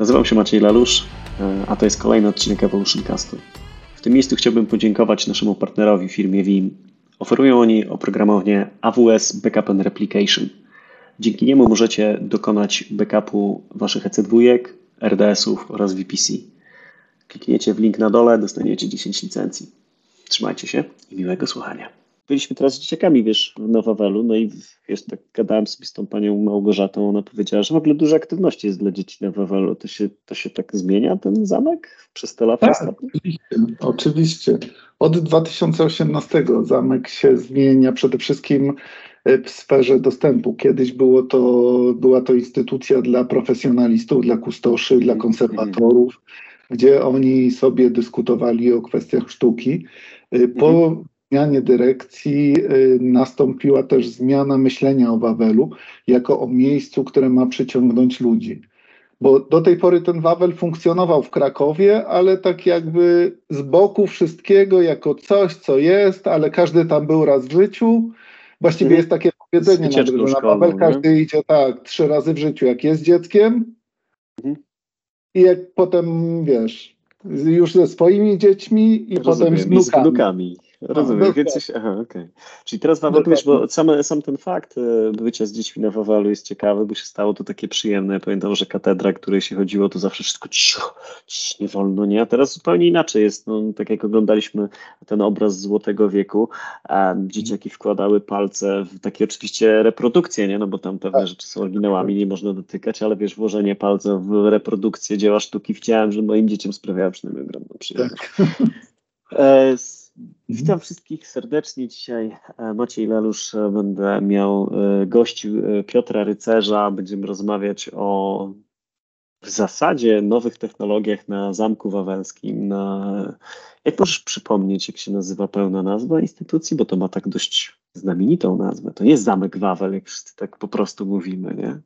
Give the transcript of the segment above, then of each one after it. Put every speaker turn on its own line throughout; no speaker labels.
Nazywam się Maciej Lalusz, e, a to jest kolejny odcinek Evolution Castu. W tym miejscu chciałbym podziękować naszemu partnerowi, firmie Vim. Oferują oni oprogramowanie AWS Backup and Replication. Dzięki niemu możecie dokonać backupu waszych EC2, RDS-ów oraz VPC. Klikniecie w link na dole, dostaniecie 10 licencji. Trzymajcie się i miłego słuchania byliśmy teraz z dzieciakami, wiesz, w Nowawelu, no i wiesz, tak gadałem sobie z tą panią Małgorzatą, ona powiedziała, że w ogóle dużo aktywności jest dla dzieci na Wawelu. To się, to się tak zmienia, ten zamek przez te lata
tak, Oczywiście, oczywiście. Od 2018 zamek się zmienia przede wszystkim e, w sferze dostępu. Kiedyś było to, była to instytucja dla profesjonalistów, dla kustoszy, dla konserwatorów, gdzie oni sobie dyskutowali o kwestiach sztuki. E, po mhm zmianie dyrekcji y, nastąpiła też zmiana myślenia o Wawelu jako o miejscu, które ma przyciągnąć ludzi. Bo do tej pory ten Wawel funkcjonował w Krakowie, ale tak jakby z boku wszystkiego, jako coś, co jest, ale każdy tam był raz w życiu. Właściwie mhm. jest takie powiedzenie, na, że na Wawel każdy nie? idzie tak trzy razy w życiu, jak jest dzieckiem. Mhm. I jak potem, wiesz, już ze swoimi dziećmi i Rozumiem, potem z wnukami.
Z wnukami. Rozumiem, no, więc coś, aha, okay. Czyli teraz Wawel, wiesz, bo sam, sam ten fakt e, bycia z dziećmi na Wawalu jest ciekawy, bo się stało to takie przyjemne. Ja pamiętam, że katedra, której się chodziło, to zawsze wszystko cicho, cicho nie wolno, nie? A teraz zupełnie inaczej jest. No, tak jak oglądaliśmy ten obraz Złotego Wieku, a dzieciaki wkładały palce w takie oczywiście reprodukcje, nie? No bo tam pewne tak. rzeczy są oryginałami, nie można dotykać, ale wiesz, włożenie palca w reprodukcję dzieła sztuki chciałem, że moim dzieciom sprawiało przynajmniej ogromną przyjemność. Tak. E, Witam wszystkich serdecznie. Dzisiaj e, Maciej Lelusz e, będę miał e, gości Piotra Rycerza. Będziemy rozmawiać o w zasadzie nowych technologiach na Zamku Wawelskim. Na... Jak możesz przypomnieć, jak się nazywa pełna nazwa instytucji? Bo to ma tak dość znamienitą nazwę. To nie jest Zamek Wawel, jak wszyscy tak po prostu mówimy, nie?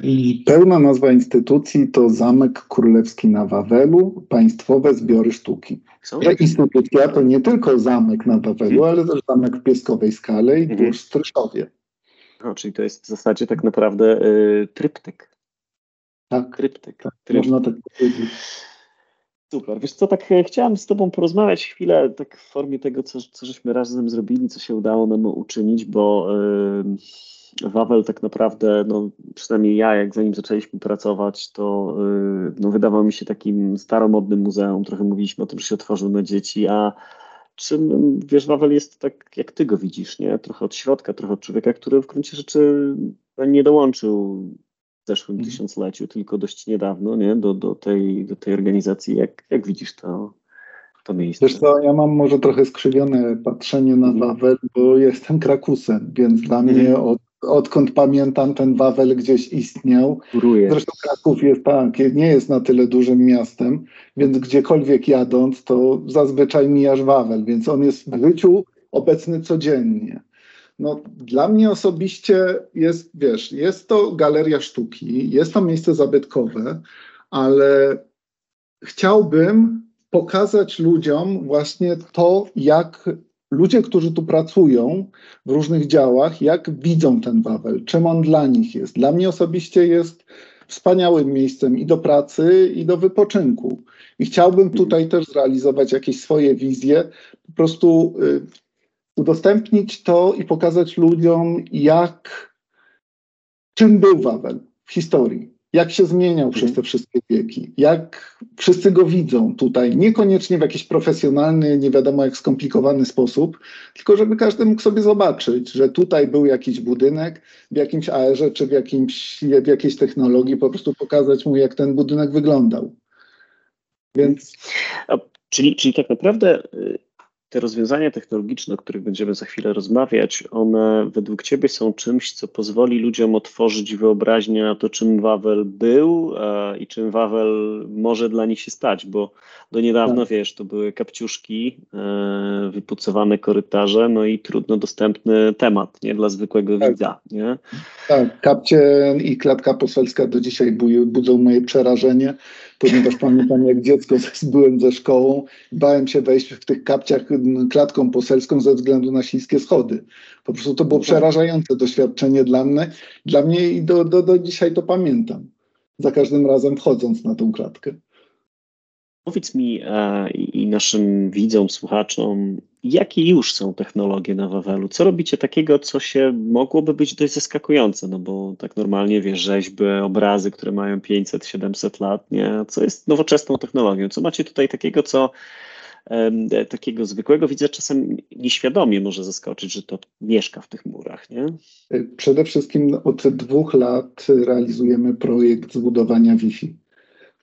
I pełna nazwa instytucji to Zamek Królewski na Wawelu, Państwowe Zbiory Sztuki. Ta instytucja to nie tylko zamek na Wawelu, ale też zamek w Pieskowej Skale i mhm. tuż w Stryszowie.
No, czyli to jest w zasadzie tak naprawdę y, tryptyk.
Tak.
Tryptyk.
Tak, tryptyk. Można tak powiedzieć.
Super. Wiesz co, tak e, chciałem z Tobą porozmawiać chwilę tak w formie tego, co, co żeśmy razem zrobili, co się udało nam uczynić, bo... Yy, Wawel tak naprawdę, no, przynajmniej ja, jak zanim zaczęliśmy pracować, to yy, no, wydawał mi się takim staromodnym muzeum. Trochę mówiliśmy o tym, że się otworzył na dzieci, a czym, wiesz, Wawel jest tak, jak ty go widzisz, nie? Trochę od środka, trochę od człowieka, który w gruncie rzeczy nie dołączył w zeszłym mm. tysiącleciu, tylko dość niedawno, nie? Do, do, tej, do tej organizacji. Jak, jak widzisz to, to miejsce?
Wiesz co, ja mam może trochę skrzywione patrzenie na mm. Wawel, bo jestem Krakusem, więc dla mm. mnie od odkąd pamiętam, ten Wawel gdzieś istniał. Kuruje. Zresztą Kraków jest tak, nie jest na tyle dużym miastem, więc gdziekolwiek jadąc, to zazwyczaj mijasz Wawel, więc on jest w życiu obecny codziennie. No, dla mnie osobiście jest, wiesz, jest to galeria sztuki, jest to miejsce zabytkowe, ale chciałbym pokazać ludziom właśnie to, jak ludzie, którzy tu pracują w różnych działach, jak widzą ten Wawel, czym on dla nich jest. Dla mnie osobiście jest wspaniałym miejscem i do pracy, i do wypoczynku. I chciałbym tutaj też zrealizować jakieś swoje wizje, po prostu y, udostępnić to i pokazać ludziom, jak, czym był Wawel w historii jak się zmieniał przez te wszystkie wieki, jak wszyscy go widzą tutaj, niekoniecznie w jakiś profesjonalny, nie wiadomo jak skomplikowany sposób, tylko żeby każdy mógł sobie zobaczyć, że tutaj był jakiś budynek w jakimś AR-ze czy w, jakimś, w jakiejś technologii, po prostu pokazać mu, jak ten budynek wyglądał. Więc...
Czyli, czyli tak naprawdę y, te rozwiązania technologiczne, o których będziemy za chwilę rozmawiać, one według Ciebie są czymś, co pozwoli ludziom otworzyć wyobraźnię na to, czym Wawel był e, i czym Wawel może dla nich się stać, bo do niedawna, tak. wiesz, to były kapciuszki, e, wypucowane korytarze, no i trudno dostępny temat, nie, dla zwykłego tak. widza, nie?
Tak, kapcie i klatka poselska do dzisiaj budzą moje przerażenie ponieważ pamiętam jak dziecko byłem ze szkołą, bałem się wejść w tych kapciach klatką poselską ze względu na śliskie schody. Po prostu to było przerażające doświadczenie dla mnie, dla mnie i do, do, do dzisiaj to pamiętam. za każdym razem wchodząc na tą klatkę.
Powiedz mi e, i naszym widzom, słuchaczom, jakie już są technologie na Wawelu? Co robicie takiego, co się mogłoby być dość zaskakujące? No bo tak normalnie wiesz, rzeźby, obrazy, które mają 500-700 lat, nie? Co jest nowoczesną technologią? Co macie tutaj takiego, co e, takiego zwykłego widza czasem nieświadomie może zaskoczyć, że to mieszka w tych murach, nie?
Przede wszystkim od dwóch lat realizujemy projekt zbudowania Wi-Fi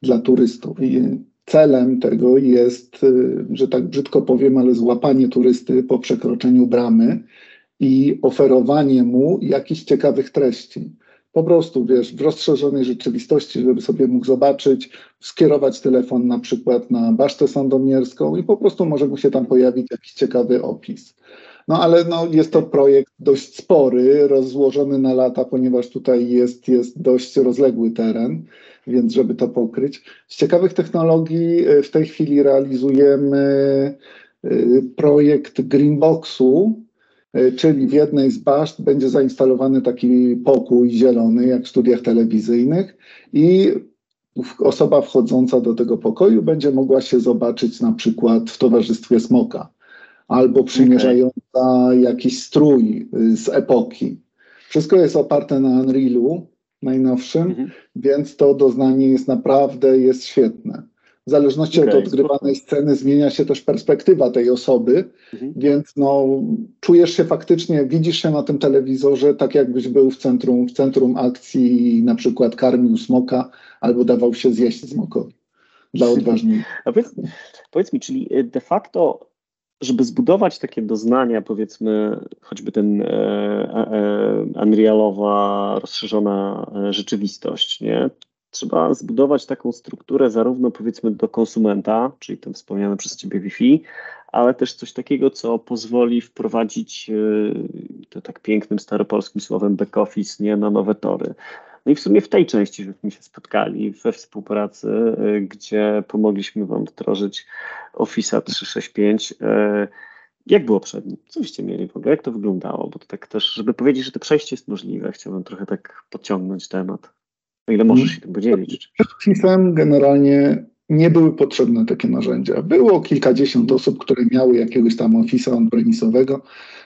dla turystów. I celem tego jest, y, że tak brzydko powiem, ale złapanie turysty po przekroczeniu bramy i oferowanie mu jakichś ciekawych treści. Po prostu, wiesz, w rozszerzonej rzeczywistości, żeby sobie mógł zobaczyć, skierować telefon na przykład na Basztę Sandomierską i po prostu może mu się tam pojawić jakiś ciekawy opis. No ale no, jest to projekt dość spory, rozłożony na lata, ponieważ tutaj jest, jest dość rozległy teren więc żeby to pokryć. Z ciekawych technologii e, w tej chwili realizujemy e, projekt Greenboxu, e, czyli w jednej z baszt będzie zainstalowany taki pokój zielony, jak w studiach telewizyjnych i osoba wchodząca do tego pokoju będzie mogła się zobaczyć na przykład w towarzystwie smoka albo przymierzająca okay. jakiś strój z epoki. Wszystko jest oparte na Unrealu, najnowszym, mhm. więc to doznanie jest naprawdę jest świetne. W zależności okay, od odgrywanej sceny zmienia się też perspektywa tej osoby, mhm. więc no, czujesz się faktycznie, widzisz się na tym telewizorze tak jakbyś był w centrum, w centrum akcji i na przykład karmił smoka albo dawał się zjeść smokowi dla odważnych.
Powiedz, powiedz mi, czyli de facto żeby zbudować takie doznania, powiedzmy, choćby ten e, e, Unrealowa rozszerzona e, rzeczywistość, nie? Trzeba zbudować taką strukturę zarówno powiedzmy do konsumenta, czyli ten wspomniane przez Ciebie Wi-Fi, ale też coś takiego, co pozwoli wprowadzić e, to tak pięknym staropolskim słowem back office nie, na nowe tory. No i w sumie w tej części żeśmy się spotkali we współpracy, y, gdzie pomogliśmy Wam wdrożyć Office 365. Y, jak było przed nim? Co byście mieli w ogóle? Jak to wyglądało? Bo to tak też, żeby powiedzieć, że to przejście jest możliwe, chciałbym trochę tak podciągnąć temat. O ile możesz się tym podzielić?
Przed generalnie nie były potrzebne takie narzędzia. Było kilkadziesiąt osób, które miały jakiegoś tam Office'a on-premisowego,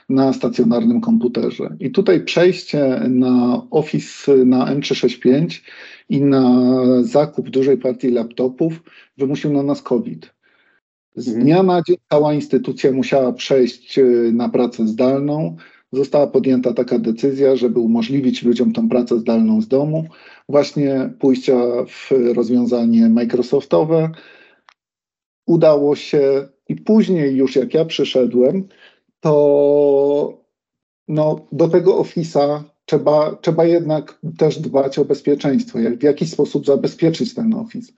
na stacjonarnym komputerze. I tutaj przejście na Office na M365 i na zakup dużej partii laptopów wymusił na nas COVID. Z mhm. dnia na dzień cała instytucja musiała przejść y, na pracę zdalną. Została podjęta taka decyzja, żeby umożliwić ludziom tę pracę zdalną z domu, właśnie pójścia w rozwiązanie Microsoftowe. Udało się i później już jak ja przyszedłem, to no, do tego Office'a trzeba, trzeba jednak też dbać o bezpieczeństwo, jak, w jakiś sposób zabezpieczyć ten Office.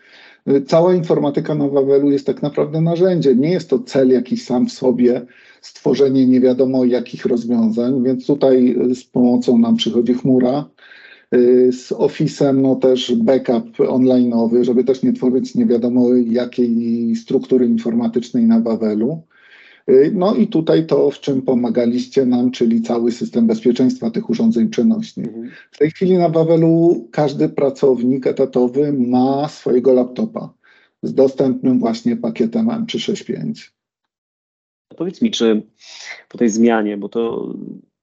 Cała informatyka na Wawelu jest tak naprawdę narzędziem, nie jest to cel jakiś sam w sobie, stworzenie nie wiadomo jakich rozwiązań, więc tutaj z pomocą nam przychodzi chmura, z Office'em no też backup online'owy, żeby też nie tworzyć nie wiadomo jakiej struktury informatycznej na Wawelu. Y, no i tutaj to, w czym pomagaliście nam, czyli cały system bezpieczeństwa tych urządzeń przenośnych. Mhm. W tej chwili na Wawelu każdy pracownik etatowy ma swojego laptopa z dostępnym właśnie pakietem M365.
Powiedz mi, czy po tej zmianie, bo to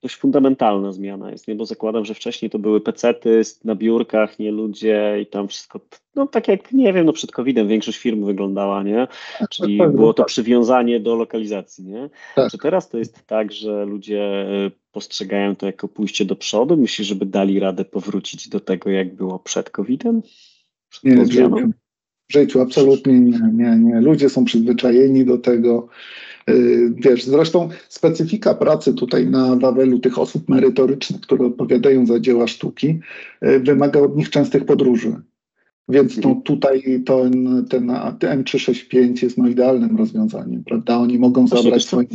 dość fundamentalna zmiana jest, nie? bo zakładam, że wcześniej to były pecety na biurkach, nie ludzie i tam wszystko, no tak jak, nie wiem, no przed COVID-em większość firm wyglądała, nie? Czyli tak, było to tak. przywiązanie do lokalizacji, nie? Tak. Czy teraz to jest tak, że ludzie e, postrzegają to jako pójście do przodu? Myślisz, żeby dali radę powrócić do tego, jak było przed COVID-em?
Przed nie, w życiu, w życiu absolutnie nie, nie, nie. Ludzie są przyzwyczajeni do tego, Y, wiesz, zresztą specyfika pracy tutaj na Wawelu tych osób merytorycznych, które odpowiadają za dzieła sztuki, y, wymaga od nich częstych podróży. Więc no, tutaj ten, ten M365 jest no, idealnym rozwiązaniem, prawda? Oni mogą zabrać pracę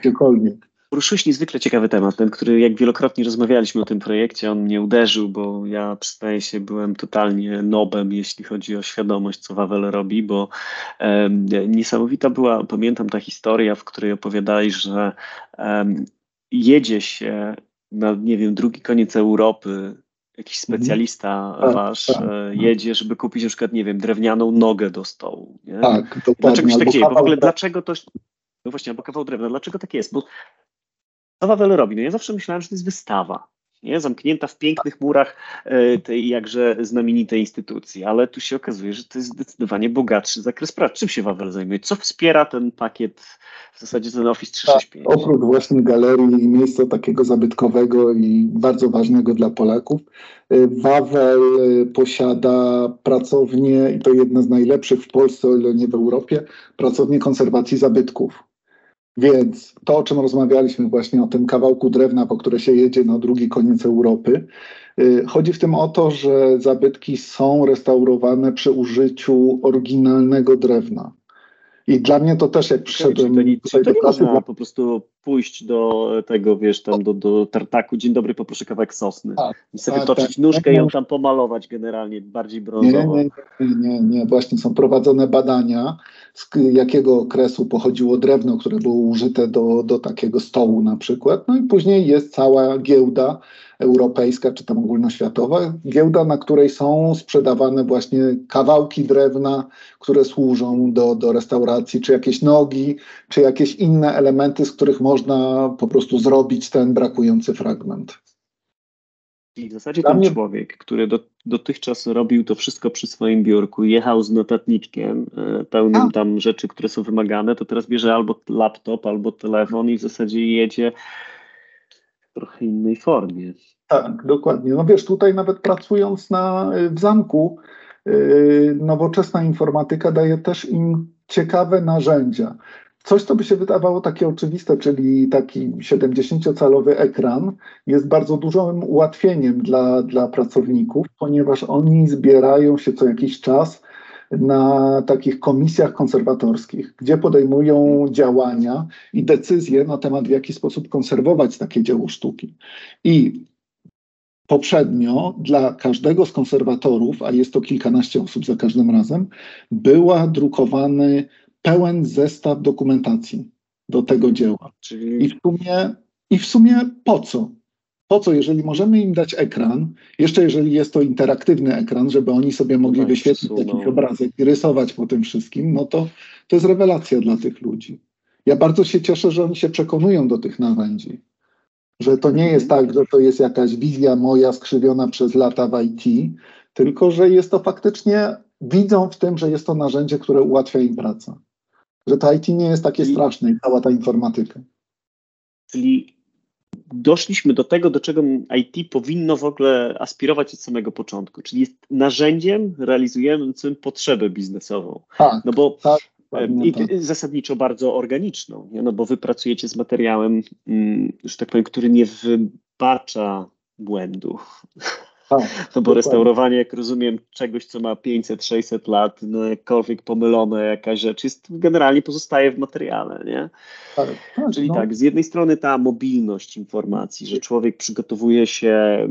gdziekolwiek.
Poruszyłeś niezwykle ciekawy temat, ten, który jak wielokrotnie rozmawialiśmy o tym projekcie, on mnie uderzył, bo ja przyznaję się, byłem totalnie nobem, jeśli chodzi o świadomość, co Wawel robi, bo niesamowita była, pamiętam ta historia, w której opowiadali, że jedzie się na, nie wiem, drugi koniec Europy jakiś mhm. specjalista mhm. wasz tak, tak. jedzie, żeby kupić na przykład, nie wiem, drewnianą nogę do stołu. Nie?
Tak, dokładnie.
Dlaczego się tak dzieje? Bo w ogóle dlaczego to... No właśnie, albo kawał drewna. Dlaczego tak jest? Bo co Wawel robi? No ja zawsze myślałem, że to jest wystawa nie? zamknięta w pięknych murach e, tej jakże znamienitej instytucji, ale tu się okazuje, że to jest zdecydowanie bogatszy zakres prac. Czym się Wawel zajmuje? Co wspiera ten pakiet, w zasadzie ten Office 365?
Tak, oprócz właśnie galerii i miejsca takiego zabytkowego i bardzo ważnego dla Polaków, e, Wawel e, posiada pracownię, i to jedna z najlepszych w Polsce, o ile nie w Europie, pracownię konserwacji zabytków. Więc to, o czym rozmawialiśmy właśnie o tym kawałku drewna, po które się jedzie na drugi koniec Europy, y, chodzi w tym o to, że zabytki są restaurowane przy użyciu oryginalnego drewna. I dla mnie to też jak przyszedłem
to, nie, to, to nie można po prostu pójść do tego, wiesz, tam do, do tartaku, dzień dobry, poproszę kawałek sosny. Tak, I sobie tak, toczyć tak, nóżkę i ją tam pomalować generalnie, bardziej brązowo.
Nie, nie, nie, nie, właśnie są prowadzone badania, z jakiego okresu pochodziło drewno, które było użyte do, do takiego stołu na przykład. No i później jest cała giełda europejska, czy tam ogólnoświatowa, giełda, na której są sprzedawane właśnie kawałki drewna, które służą do, do restauracji, czy jakieś nogi, czy jakieś inne elementy, z których można po prostu zrobić ten brakujący fragment.
I w zasadzie ten mnie... człowiek, który do, dotychczas robił to wszystko przy swoim biurku, jechał z notatniczkiem e, pełnym A. tam rzeczy, które są wymagane, to teraz bierze albo laptop, albo telefon i w zasadzie jedzie w trochę innej formie.
Tak, dokładnie. No wiesz, tutaj nawet pracując na, w zamku, yy, nowoczesna informatyka daje też im ciekawe narzędzia. Coś, co by się wydawało takie oczywiste, czyli taki 70-calowy ekran, jest bardzo dużym ułatwieniem dla, dla pracowników, ponieważ oni zbierają się co jakiś czas na takich komisjach konserwatorskich, gdzie podejmują działania i decyzje na temat, w jaki sposób konserwować takie dzieło sztuki. I poprzednio dla każdego z konserwatorów, a jest to kilkanaście osób za każdym razem, była drukowany pełen zestaw dokumentacji do tego dzieła. Czyli... I, w sumie, I w sumie po co? Po co, jeżeli możemy im dać ekran, jeszcze jeżeli jest to interaktywny ekran, żeby oni sobie mogli no wyświetlić jakiś obrazek i rysować po tym wszystkim, no to to jest rewelacja dla tych ludzi. Ja bardzo się cieszę, że oni się przekonują do tych narzędzi. Że to nie jest tak, że to jest jakaś wizja moja skrzywiona przez lata w IT, tylko że jest to faktycznie, widzą w tym, że jest to narzędzie, które ułatwia im pracę że to IT nie jest takie straszne i cała ta informatyka.
Czyli doszliśmy do tego, do czego IT powinno w ogóle aspirować od samego początku, czyli jest narzędziem realizującym potrzebę biznesową.
Tak,
no bo tak, i tak. zasadniczo bardzo organiczną, nie? no bo wy pracujecie z materiałem, mm, że tak powiem, który nie wybacza błędów. Tak, no bo restaurowanie, jak rozumiem, czegoś, co ma 500-600 lat, no jakkolwiek pomylone jakaś rzecz, jest generalnie pozostaje w materiale, nie? Tak, tak, Czyli no. tak, z jednej strony ta mobilność informacji, że człowiek przygotowuje się, e,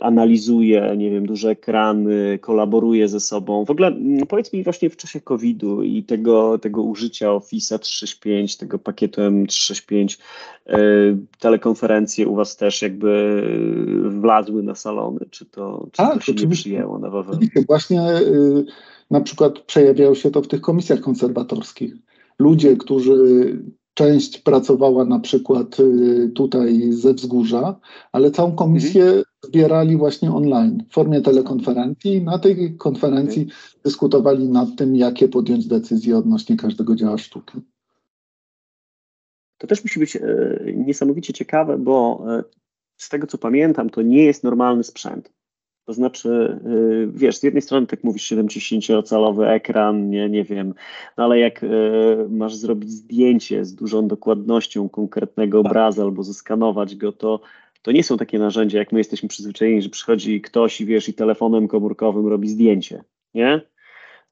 analizuje, nie wiem, duże ekrany, kolaboruje ze sobą. W ogóle mm, powiedz mi właśnie w czasie COVID-u i tego, tego użycia Office'a 365, tego pakietu M365, e, telekonferencje u Was też jakby wlazły na salony czy to, czy tak, to się nie przyjęło na Wawelu?
Właśnie y, na przykład przejawiało się to w tych komisjach konserwatorskich. Ludzie, którzy część pracowała na przykład y, tutaj ze wzgórza, ale całą komisję mhm. zbierali właśnie online w formie telekonferencji. Na tej konferencji mhm. dyskutowali nad tym, jakie podjąć decyzje odnośnie każdego dzieła sztuki.
To też musi być e, niesamowicie ciekawe, bo e, z tego co pamiętam, to nie jest normalny sprzęt. To znaczy, y, wiesz, z jednej strony, tak mówisz, 70-calowy ekran, nie, nie wiem, no ale jak y, masz zrobić zdjęcie z dużą dokładnością konkretnego tak. obrazu albo zeskanować go, to, to nie są takie narzędzia, jak my jesteśmy przyzwyczajeni, że przychodzi ktoś i wiesz, i telefonem komórkowym robi zdjęcie, nie?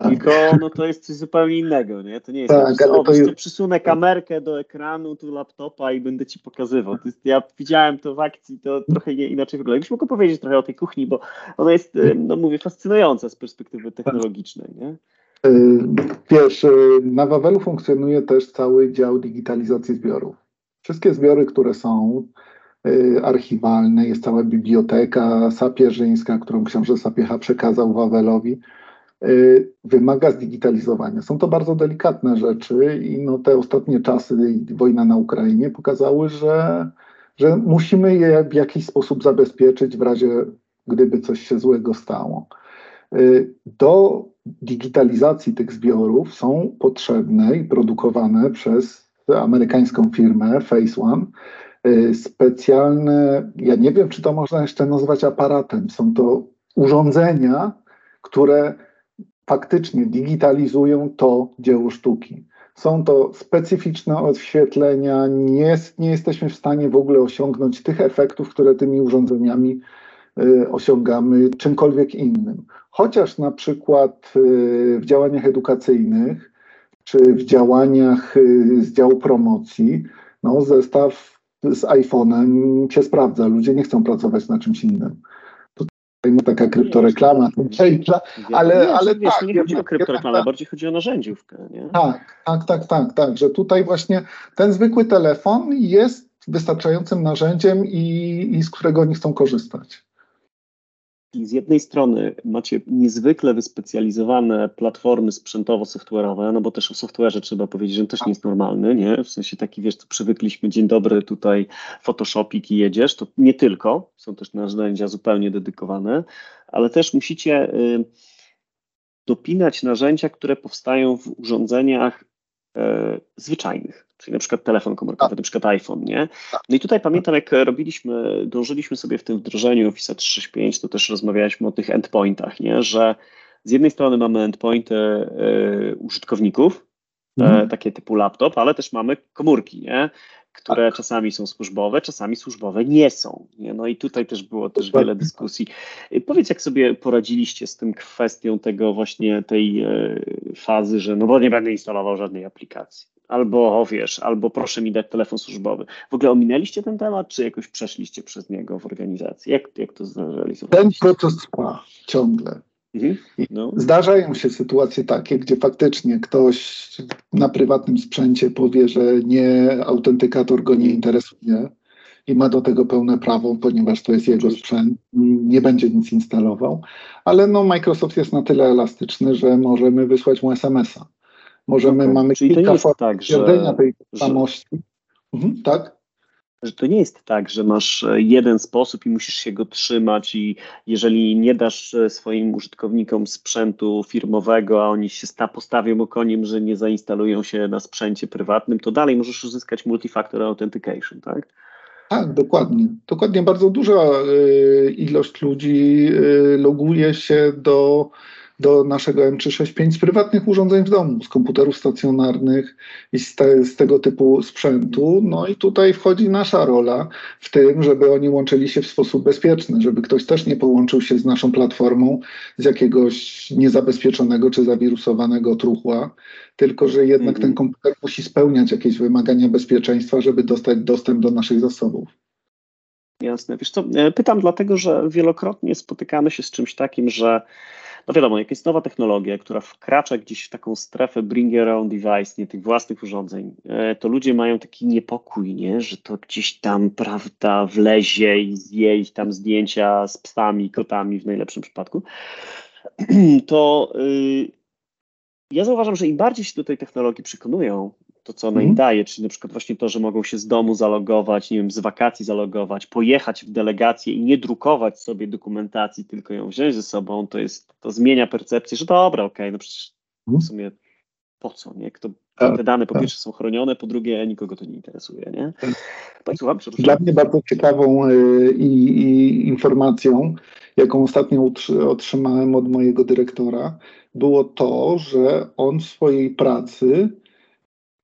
Tylko no to jest coś zupełnie innego, nie? To nie jest tak, o, to jest... przysunę kamerkę do ekranu, tu laptopa i będę ci pokazywał. To jest, ja widziałem to w akcji, to trochę nie, inaczej wygląda. Jakbyś mógł powiedzieć trochę o tej kuchni, bo ona jest, no mówię, fascynująca z perspektywy technologicznej, nie?
Y, wiesz, y, na Wawelu funkcjonuje też cały dział digitalizacji zbiorów. Wszystkie zbiory, które są, y, archiwalne, jest cała biblioteka sapieżyńska, którą książę Sapiecha przekazał Wawelowi. Y, wymaga zdigitalizowania. Są to bardzo delikatne rzeczy i no te ostatnie czasy, wojna na Ukrainie pokazały, że, że musimy je w jakiś sposób zabezpieczyć w razie, gdyby coś się złego stało. Y, do digitalizacji tych zbiorów są potrzebne i produkowane przez amerykańską firmę Phase One y, specjalne, ja nie wiem, czy to można jeszcze nazwać aparatem, są to urządzenia, które faktycznie digitalizują to dzieło sztuki. Są to specyficzne odświetlenia, nie, nie jesteśmy w stanie w ogóle osiągnąć tych efektów, które tymi urządzeniami y, osiągamy czymkolwiek innym. Chociaż na przykład y, w działaniach edukacyjnych czy w działaniach y, z działu promocji, no, zestaw z iPhone'em się sprawdza. Ludzie nie chcą pracować na czymś innym taka kryptoreklama,
ale, nie, ale wiesz, tak. Nie chodzi o kryptoreklamę, tak, bardziej chodzi o narzędziówkę. Nie?
Tak, tak, tak, tak, tak, że tutaj właśnie ten zwykły telefon jest wystarczającym narzędziem i, i z którego oni chcą korzystać.
I z jednej strony macie niezwykle wyspecjalizowane platformy sprzętowo-software'owe, no bo też o software'ze trzeba powiedzieć, że on też nie jest normalny, nie? W sensie taki, wiesz, co przywykliśmy, dzień dobry, tutaj Photoshopik i jedziesz, to nie tylko, są też narzędzia zupełnie dedykowane, ale też musicie y, dopinać narzędzia, które powstają w urządzeniach zwyczajnych czyli na przykład telefon komórkowy, tak. na przykład iPhone, nie? Tak. No i tutaj pamiętam, jak robiliśmy, dążyliśmy sobie w tym wdrożeniu Office 365, to też rozmawialiśmy o tych endpointach, nie? Że z jednej strony mamy endpointy y, użytkowników, e, mhm. takie typu laptop, ale też mamy komórki, nie? Które tak. czasami są służbowe, czasami służbowe nie są. Nie? No i tutaj też było też wiele dyskusji. Powiedz, jak sobie poradziliście z tym kwestią tego właśnie tej e, fazy, że no bo nie będę instalował żadnej aplikacji albo o wiesz, albo proszę mi dać telefon służbowy. W ogóle ominęliście ten temat, czy jakoś przeszliście przez niego w organizacji? Jak, jak to zrealizowaliście?
Ten proces trwa ciągle. Mhm. No. Zdarzają się sytuacje takie, gdzie faktycznie ktoś na prywatnym sprzęcie powie, że nie, autentykator go nie interesuje i ma do tego pełne prawo, ponieważ to jest jego sprzęt, nie będzie nic instalował, ale no Microsoft jest na tyle elastyczny, że możemy wysłać mu SMS-a. Możemy, okay. mamy
Czyli kilka form tak, że,
tej tożsamości. Mhm, tak?
Że to nie jest tak, że masz e, jeden sposób i musisz się go trzymać i jeżeli nie dasz e, swoim użytkownikom sprzętu firmowego, a oni się postawią okoniem, że nie zainstalują się na sprzęcie prywatnym, to dalej możesz uzyskać multifactor authentication, tak?
Tak, dokładnie. Dokładnie bardzo duża y, ilość ludzi loguje się do do naszego M365 z prywatnych urządzeń w domu, z komputerów stacjonarnych i z, te, z, tego typu sprzętu. No i tutaj wchodzi nasza rola w tym, żeby oni łączyli się w sposób bezpieczny, żeby ktoś też nie połączył się z naszą platformą z jakiegoś niezabezpieczonego czy zawirusowanego truchła, tylko że jednak mhm. ten komputer musi spełniać jakieś wymagania bezpieczeństwa, żeby dostać dostęp do naszych zasobów.
Jasne. Wiesz co, e, pytam dlatego, że wielokrotnie spotykamy się z czymś takim, że no wiadomo, jak jest nowa technologia, która wkracza gdzieś w taką strefę bring your own device, nie tych własnych urządzeń, e, to ludzie mają taki niepokój, nie? że to gdzieś tam, prawda, wlezie i zje ich tam zdjęcia z psami, kotami w najlepszym przypadku. To yy, ja zauważam, że im bardziej się do tej technologii przekonują, to, co ona im mhm. daje, czyli na przykład właśnie to, że mogą się z domu zalogować, nie wiem, z wakacji zalogować, pojechać w delegację i nie drukować sobie dokumentacji, tylko ją wziąć ze sobą, to jest, to zmienia percepcję, że dobra, okej, okay, no przecież w mhm. sumie po co, nie? Kto, tak, te dane po tak. pierwsze są chronione, po drugie nikogo to nie interesuje, nie?
Tak, słucham, Dla mnie bardzo ciekawą y, i, i informacją, jaką ostatnio otrzymałem od mojego dyrektora, było to, że on w swojej pracy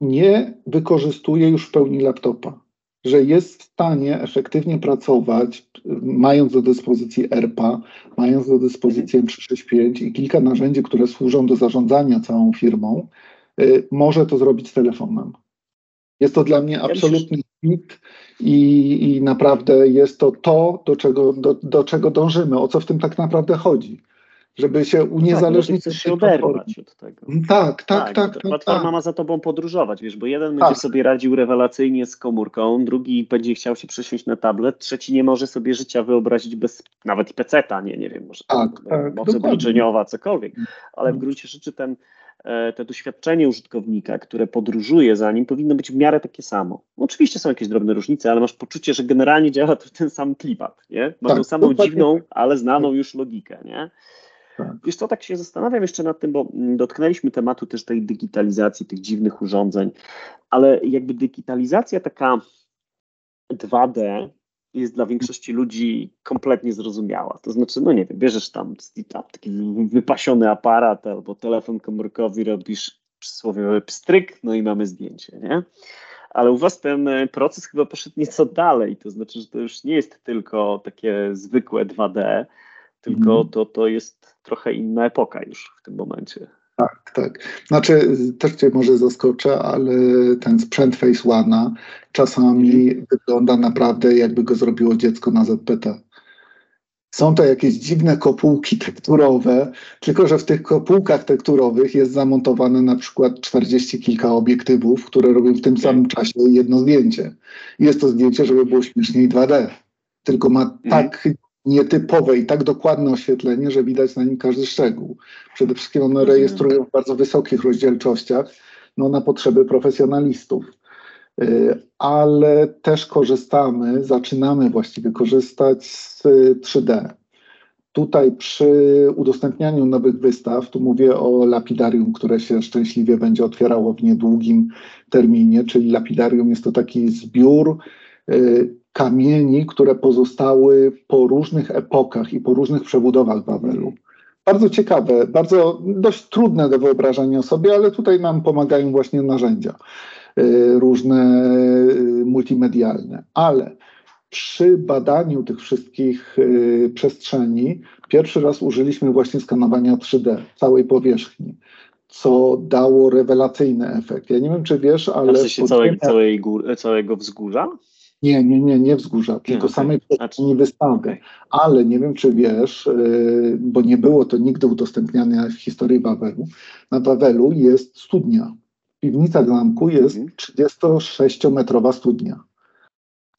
nie wykorzystuje już w pełni laptopa, że jest w stanie efektywnie pracować, mając do dyspozycji ERPA, mając do dyspozycji M365 i kilka narzędzi, które służą do zarządzania całą firmą, y, może to zrobić z telefonem. Jest to dla mnie absolutny hit i, i naprawdę jest to to, do czego, do, do czego dążymy, o co w tym tak naprawdę chodzi. Żeby się uniezależnić.
Tak, się oderwać od tego.
Tak, tak, tak. tak,
tak platforma tak. ma za tobą podróżować, wiesz, bo jeden będzie tak. sobie radził rewelacyjnie z komórką, drugi będzie chciał się przesiąść na tablet, trzeci nie może sobie życia wyobrazić bez nawet peceta, nie, nie wiem, może
tak, tak,
mocy obliczeniowa, cokolwiek, ale w mm. gruncie rzeczy ten E, to doświadczenie użytkownika, które podróżuje za nim, powinno być w miarę takie samo. Oczywiście są jakieś drobne różnice, ale masz poczucie, że generalnie działa to ten sam klipat, nie? Ma tak, tą samą dziwną, ale znaną już logikę, nie? Tak. Wiesz co, tak się zastanawiam jeszcze nad tym, bo dotknęliśmy tematu też tej digitalizacji, tych dziwnych urządzeń, ale jakby digitalizacja taka 2D jest dla większości ludzi kompletnie zrozumiała. To znaczy, no nie wiem, bierzesz tam, taki wypasiony aparat albo telefon komórkowy, robisz przysłowiowy pstryk, no i mamy zdjęcie, nie? Ale u Was ten e, proces chyba poszedł nieco dalej, to znaczy, że to już nie jest tylko takie zwykłe 2D, tylko mm. to, to jest trochę inna epoka już w tym momencie.
Tak, tak. Znaczy, też Cię może zaskoczę, ale ten sprzęt Face One'a czasami mhm. wygląda naprawdę jakby go zrobiło dziecko na ZPT. Są to jakieś dziwne kopułki tekturowe, tylko że w tych kopułkach tekturowych jest zamontowane na przykład 40 kilka obiektywów, które robią w tym samym czasie jedno zdjęcie. Jest to zdjęcie, żeby było śmieszniej 2D. Tylko ma mhm. tak nietypowe i tak dokładne oświetlenie, że widać na nim każdy szczegół. Przede wszystkim one mhm. rejestrują w bardzo wysokich rozdzielczościach no, na potrzeby profesjonalistów. Y, ale też korzystamy, zaczynamy właściwie korzystać z 3D. Tutaj przy udostępnianiu nowych wystaw, tu mówię o lapidarium, które się szczęśliwie będzie otwierało w niedługim terminie, czyli lapidarium jest to taki zbiór y, kamieni, które pozostały po różnych epokach i po różnych przebudowach Wawelu. Bardzo ciekawe, bardzo dość trudne do wyobrażenia sobie, ale tutaj nam pomagają właśnie narzędzia y, różne y, multimedialne. Ale przy badaniu tych wszystkich y, przestrzeni pierwszy raz użyliśmy właśnie skanowania 3D całej powierzchni co dało rewelacyjny efekt. Ja nie wiem, czy wiesz, ale. W
sensie całej, całej góry, całego wzgórza?
Nie, nie, nie, nie wzgórza, tylko okay. samej przestrzeni wystawy. Okay. Ale nie wiem, czy wiesz, yy, bo nie było to nigdy udostępniane w historii Wawelu. Na Wawelu jest studnia. Piwnica Glamku jest 36-metrowa mhm. studnia.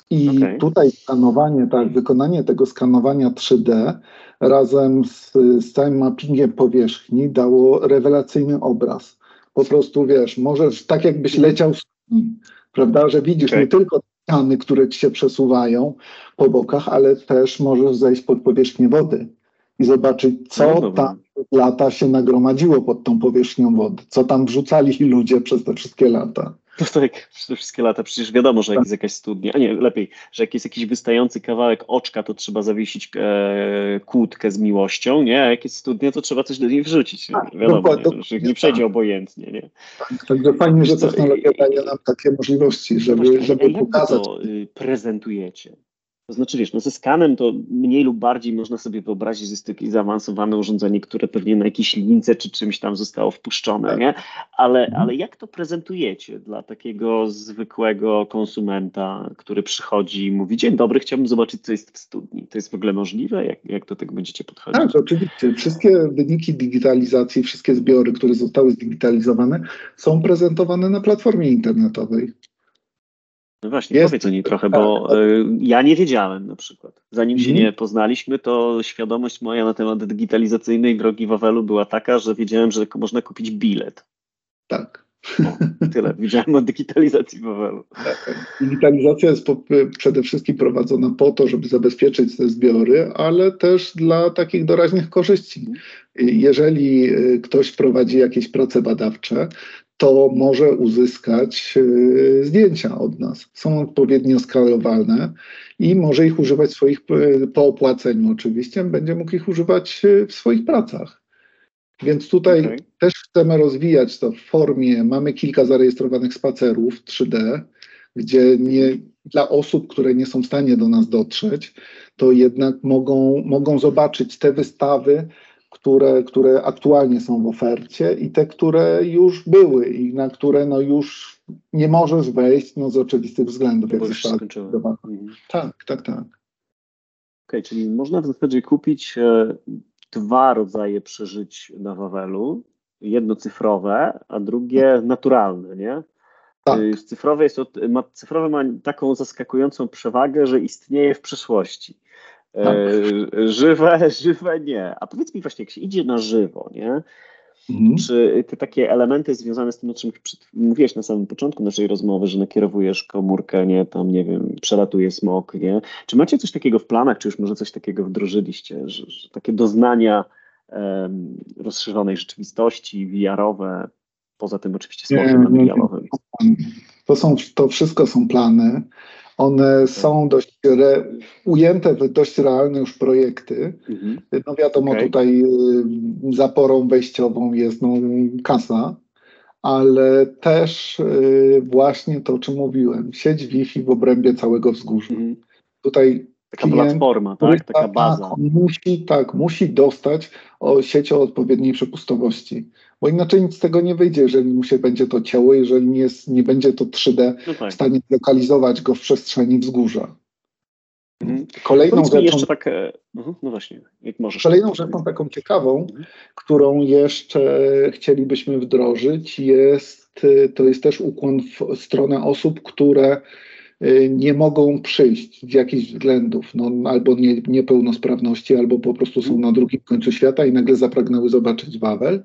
I okay. tutaj skanowanie, tak, wykonanie tego skanowania 3D razem z, z całym mappingiem powierzchni dało rewelacyjny obraz. Po prostu wiesz, możesz tak jakbyś mhm. leciał w studni, prawda, że widzisz okay. nie tylko ściany, które ci się przesuwają po bokach, ale też możesz zejść pod powierzchnię wody i zobaczyć, co no tam lata się nagromadziło pod tą powierzchnią wody, co tam wrzucali ludzie przez te wszystkie lata.
No tak, przez te wszystkie lata przecież wiadomo, że jak jest jakaś studnia, a nie, lepiej, że jak jest jakiś wystający kawałek oczka, to trzeba zawiesić e, kłódkę z miłością, nie? A jak jest studnia, to trzeba coś do niej wrzucić. Tak, wiadomo, nie, że nie przejdzie tak. obojętnie, nie?
Tak, także fajnie, że technologia daje nam takie możliwości, żeby, żeby pokazać.
to y, prezentujecie? To znaczy, wiesz, no ze skanem to mniej lub bardziej można sobie wyobrazić, że jest to jakieś zaawansowane urządzenie, które pewnie na jakiejś lince czy czymś tam zostało wpuszczone, tak. nie? Ale, mhm. ale jak to prezentujecie dla takiego zwykłego konsumenta, który przychodzi i mówi, dzień dobry, chciałbym zobaczyć, co jest w studni. To jest w ogóle możliwe? Jak, jak do tego będziecie podchodzić?
Tak, oczywiście. Wszystkie wyniki digitalizacji, wszystkie zbiory, które zostały zdigitalizowane, są prezentowane na platformie internetowej.
No właśnie, jest, powiedz o niej trochę, bo tak. y, ja nie wiedziałem na przykład. Zanim się mhm. nie poznaliśmy, to świadomość moja na temat digitalizacyjnej drogi Wawelu była taka, że wiedziałem, że można kupić bilet.
Tak.
O, tyle. Widziałem o digitalizacji Wawelu.
Tak. Digitalizacja jest po, przede wszystkim prowadzona po to, żeby zabezpieczyć te zbiory, ale też dla takich doraźnych korzyści. Mhm. Jeżeli y, ktoś prowadzi jakieś prace badawcze, to może uzyskać e, zdjęcia od nas. Są odpowiednio skalowalne i może ich używać swoich, e, po opłaceniu oczywiście, będzie mógł ich używać e, w swoich pracach. Więc tutaj okay. też chcemy rozwijać to w formie, mamy kilka zarejestrowanych spacerów 3D, gdzie nie, dla osób, które nie są w stanie do nas dotrzeć, to jednak mogą, mogą zobaczyć te wystawy, które, które aktualnie są w ofercie i te, które już były i na które no już nie możesz wejść no z oczywistych względów.
Jak już mhm.
Tak, tak, tak. Okej,
okay, czyli można w zasadzie kupić e, dwa rodzaje przeżyć na Wawelu. Jedno cyfrowe, a drugie naturalne, nie? Tak. Y, cyfrowe, jest, ma, cyfrowe ma taką zaskakującą przewagę, że istnieje w przyszłości. Tak. E, żywe, żywe nie. A powiedz mi właśnie, jak się idzie na żywo, nie? Mhm. Czy te takie elementy związane z tym, o czym mówiłeś na samym początku naszej rozmowy, że nakierowujesz komórkę, nie, tam nie wiem, przelatuje smok, nie? Czy macie coś takiego w planach, czy już może coś takiego wdrożyliście, że, że takie doznania um, rozszerzonej rzeczywistości, VR-owe, poza tym oczywiście smokiem VR-owym?
To, są, to wszystko są plany. One są dość re, ujęte w dość realne już projekty. Mhm. No wiadomo, okay. tutaj y, zaporą wejściową jest no, kasa, ale też y, właśnie to, o czym mówiłem, sieć Wi-Fi w obrębie całego wzgórza. Mhm. Tutaj
Taka klient, platforma, tak? Taka baza. Tak,
musi, tak, musi dostać o sieć o odpowiedniej przepustowości bo inaczej nic z tego nie wyjdzie, jeżeli mu się będzie to ciało, jeżeli nie, jest, nie będzie to 3D no tak. w stanie lokalizować go w przestrzeni wzgórza.
Mhm. Kolejną rzeczą, jeszcze tak, e, mhm, no właśnie, jak możesz.
Kolejną rzeczą taką ciekawą, mhm. którą jeszcze chcielibyśmy wdrożyć jest, e, to jest też ukłon w stronę osób, które nie mogą przyjść z jakichś względów, no, albo nie, niepełnosprawności, albo po prostu są na drugim końcu świata i nagle zapragnęły zobaczyć Wawel.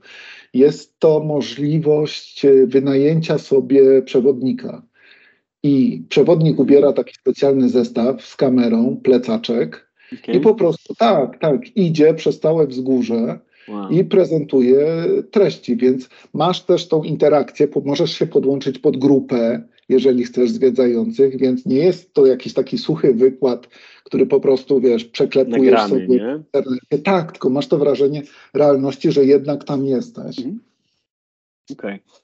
Jest to możliwość e, wynajęcia sobie przewodnika. I przewodnik ubiera taki specjalny zestaw z kamerą, plecaczek okay. i po prostu tak, tak, idzie przez całe wzgórze wow. i prezentuje treści, więc masz też tą interakcję, możesz się podłączyć pod grupę, jeżeli chcesz zwiedzających, więc nie jest to jakiś taki suchy wykład, który po prostu, wiesz, przeklepujesz Nagrany, sobie nie? w internecie. Tak, tylko masz to wrażenie realności, że jednak tam jesteś. Mhm.
Okej. Okay.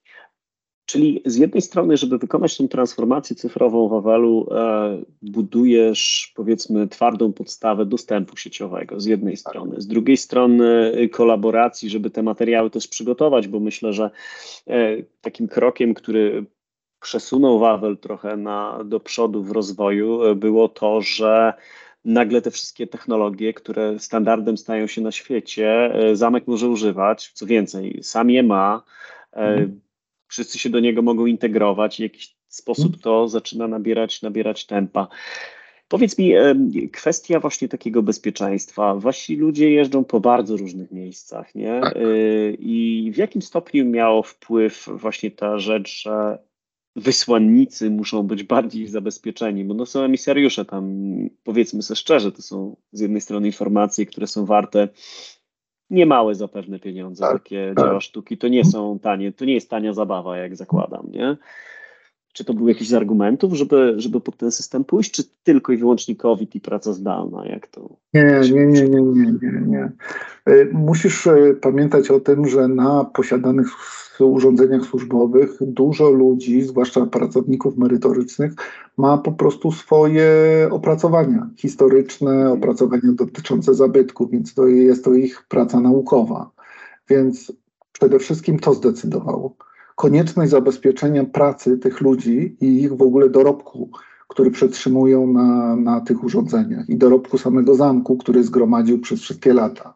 Czyli z jednej strony, żeby wykonać tę transformację cyfrową w Awelu, e, budujesz powiedzmy twardą podstawę dostępu sieciowego z jednej tak. strony. Z drugiej strony y, kolaboracji, żeby te materiały też przygotować, bo myślę, że e, takim krokiem, który przesunął Wawel trochę na, do przodu w rozwoju, e, było to, że nagle te wszystkie technologie, które standardem stają się na świecie, e, zamek może używać. Co więcej, sam je ma, e, mhm. wszyscy się do niego mogą integrować i w jakiś sposób mhm. to zaczyna nabierać, nabierać tempa. Powiedz mi, kwestia właśnie takiego bezpieczeństwa. Wasi ludzie jeżdżą po bardzo różnych miejscach, nie? Tak. I w jakim stopniu miało wpływ właśnie ta rzecz, że wysłannicy muszą być bardziej zabezpieczeni, bo no są emisariusze tam, powiedzmy sobie szczerze, to są z jednej strony informacje, które są warte niemałe zapewne pieniądze, tak, takie tak. dzieła sztuki, to nie są tanie, to nie jest tania zabawa, jak zakładam, nie? Czy to był jakiś z argumentów, żeby, żeby pod ten system pójść, czy tylko i wyłącznie COVID i praca zdalna? Jak to?
Nie, nie, nie, nie, nie, nie, nie. Musisz y, pamiętać o tym, że na posiadanych urządzeniach służbowych dużo ludzi, zwłaszcza pracowników merytorycznych, ma po prostu swoje opracowania historyczne, opracowania dotyczące zabytków, więc to jest to ich praca naukowa. Więc przede wszystkim to zdecydowało konieczność zabezpieczenia pracy tych ludzi i ich w ogóle dorobku, który przetrzymują na, na tych urządzeniach i dorobku samego zamku, który zgromadził przez wszystkie lata.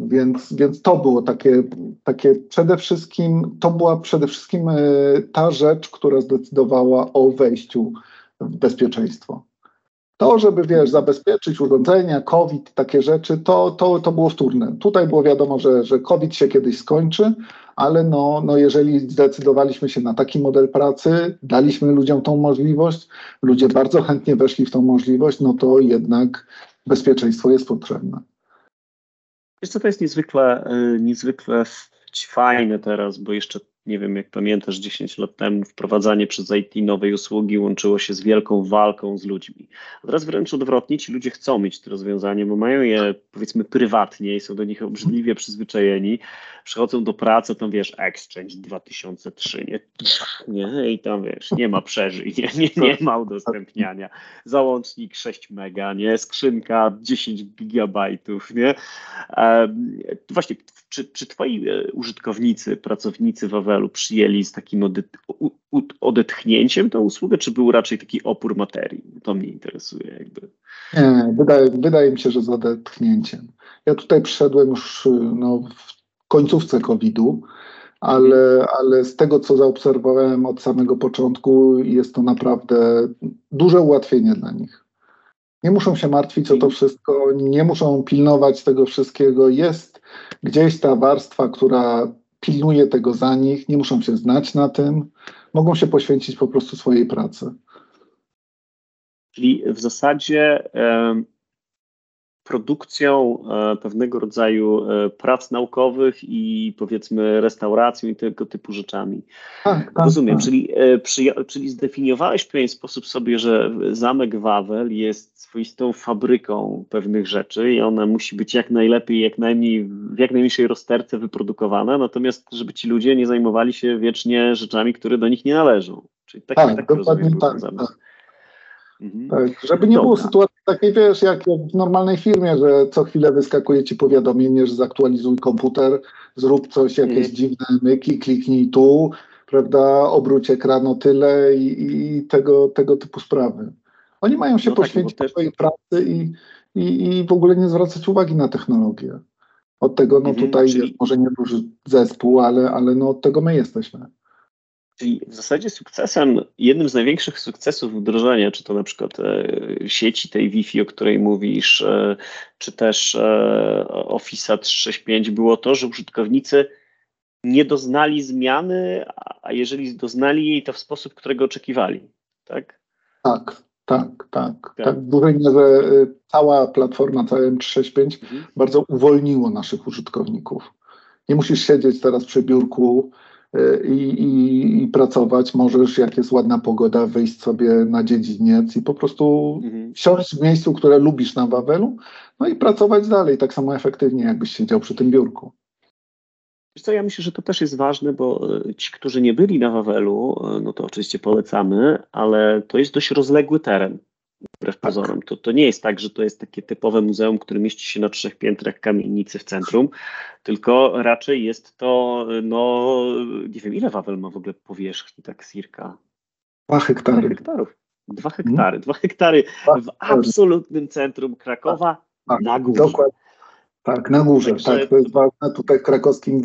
Więc, więc to było takie, takie przede wszystkim, to była przede wszystkim e, ta rzecz, która zdecydowała o wejściu w bezpieczeństwo. To, żeby wiesz, zabezpieczyć urządzenia, COVID, takie rzeczy, to, to, to było wtórne. Tutaj było wiadomo, że, że COVID się kiedyś skończy, ale no, no jeżeli zdecydowaliśmy się na taki model pracy, daliśmy ludziom tą możliwość, ludzie bardzo chętnie weszli w tą możliwość, no to jednak bezpieczeństwo jest potrzebne.
Wiesz co, to jest niezwykle, y, niezwykle fajne teraz, bo jeszcze nie wiem, jak pamiętasz, 10 lat temu wprowadzanie przez IT nowej usługi łączyło się z wielką walką z ludźmi. A teraz wręcz odwrotnie, ci ludzie chcą mieć te rozwiązania, bo mają je powiedzmy prywatnie i są do nich obrzydliwie przyzwyczajeni. Przychodzą do pracy, tam wiesz, Exchange 2003, nie? nie? I tam wiesz, nie ma przeżyj, nie, nie, nie ma udostępniania. Załącznik 6 mega, nie? Skrzynka 10 gigabajtów, nie? właśnie, czy, czy twoi e, użytkownicy, pracownicy Wawelu przyjęli z takim odetchnięciem tę usługę, czy był raczej taki opór materii? To mnie interesuje jakby.
Nie, wydaje, wydaje mi się, że z odetchnięciem. Ja tutaj przyszedłem już no, w końcówce COVID-u, ale, ale z tego, co zaobserwowałem od samego początku, jest to naprawdę duże ułatwienie dla nich. Nie muszą się martwić o to wszystko, nie muszą pilnować tego wszystkiego. Jest gdzieś ta warstwa, która pilnuje tego za nich, nie muszą się znać na tym, mogą się poświęcić po prostu swojej pracy.
Czyli w zasadzie produkcją e, pewnego rodzaju e, prac naukowych i powiedzmy restauracją i tego typu rzeczami. Tak, tak, Rozumiem, tak. Czyli, e, czyli zdefiniowałeś w pewien sposób sobie, że zamek Wawel jest swoistą fabryką pewnych rzeczy i ona musi być jak najlepiej, jak najmniej, w jak najmniejszej rozterce wyprodukowana, natomiast żeby ci ludzie nie zajmowali się wiecznie rzeczami, które do nich nie należą. Czyli tak, tak, tak dokładnie tak, tak.
Mhm. Tak, żeby nie Dobra. było sytuacji takiej, wiesz, jak w normalnej firmie, że co chwilę wyskakuje ci powiadomienie, że zaktualizuj komputer, zrób coś, jakieś mhm. dziwne myki, kliknij tu, prawda, obróć ekran o tyle i, i tego, tego typu sprawy. Oni mają się no tak, poświęcić tak, swojej pracy i, i, i w ogóle nie zwracać uwagi na technologię. Od tego, no mhm, tutaj czyli... jest może nie duży zespół, ale, ale no od tego my jesteśmy.
Czyli w zasadzie sukcesem, jednym z największych sukcesów wdrożenia, czy to na przykład e, sieci tej Wi-Fi, o której mówisz, e, czy też e, Office 365 było to, że użytkownicy nie doznali zmiany, a jeżeli doznali jej, to w sposób, którego oczekiwali, tak?
Tak, tak, tak. Tak, tak w dużej mierze cała platforma, cały M365 mhm. bardzo uwolniło naszych użytkowników. Nie musisz siedzieć teraz przy biurku, i, i, i, pracować. Możesz, jak jest ładna pogoda, wyjść sobie na dziedziniec i po prostu mhm. siąść w miejscu, które lubisz na Wawelu, no i pracować dalej tak samo efektywnie, jakbyś siedział przy tym biurku.
Wiesz co, ja myślę, że to też jest ważne, bo e, ci, którzy nie byli na Wawelu, e, no to oczywiście polecamy, ale to jest dość rozległy teren wbrew pozorom. To, to nie jest tak, że to jest takie typowe muzeum, które mieści się na trzech piętrach kamienicy w centrum, tylko raczej jest to, no nie wiem, ile Wawel ma w ogóle powierzchni, tak cirka?
Dwa hektary.
Dwa hektarów. Dwa hektary. Hmm? Dwa hektary w absolutnym centrum Krakowa tak, na górze. Dokładnie.
Tak, na górze. Także... Tak, to jest ważne. Tutaj w krakowskim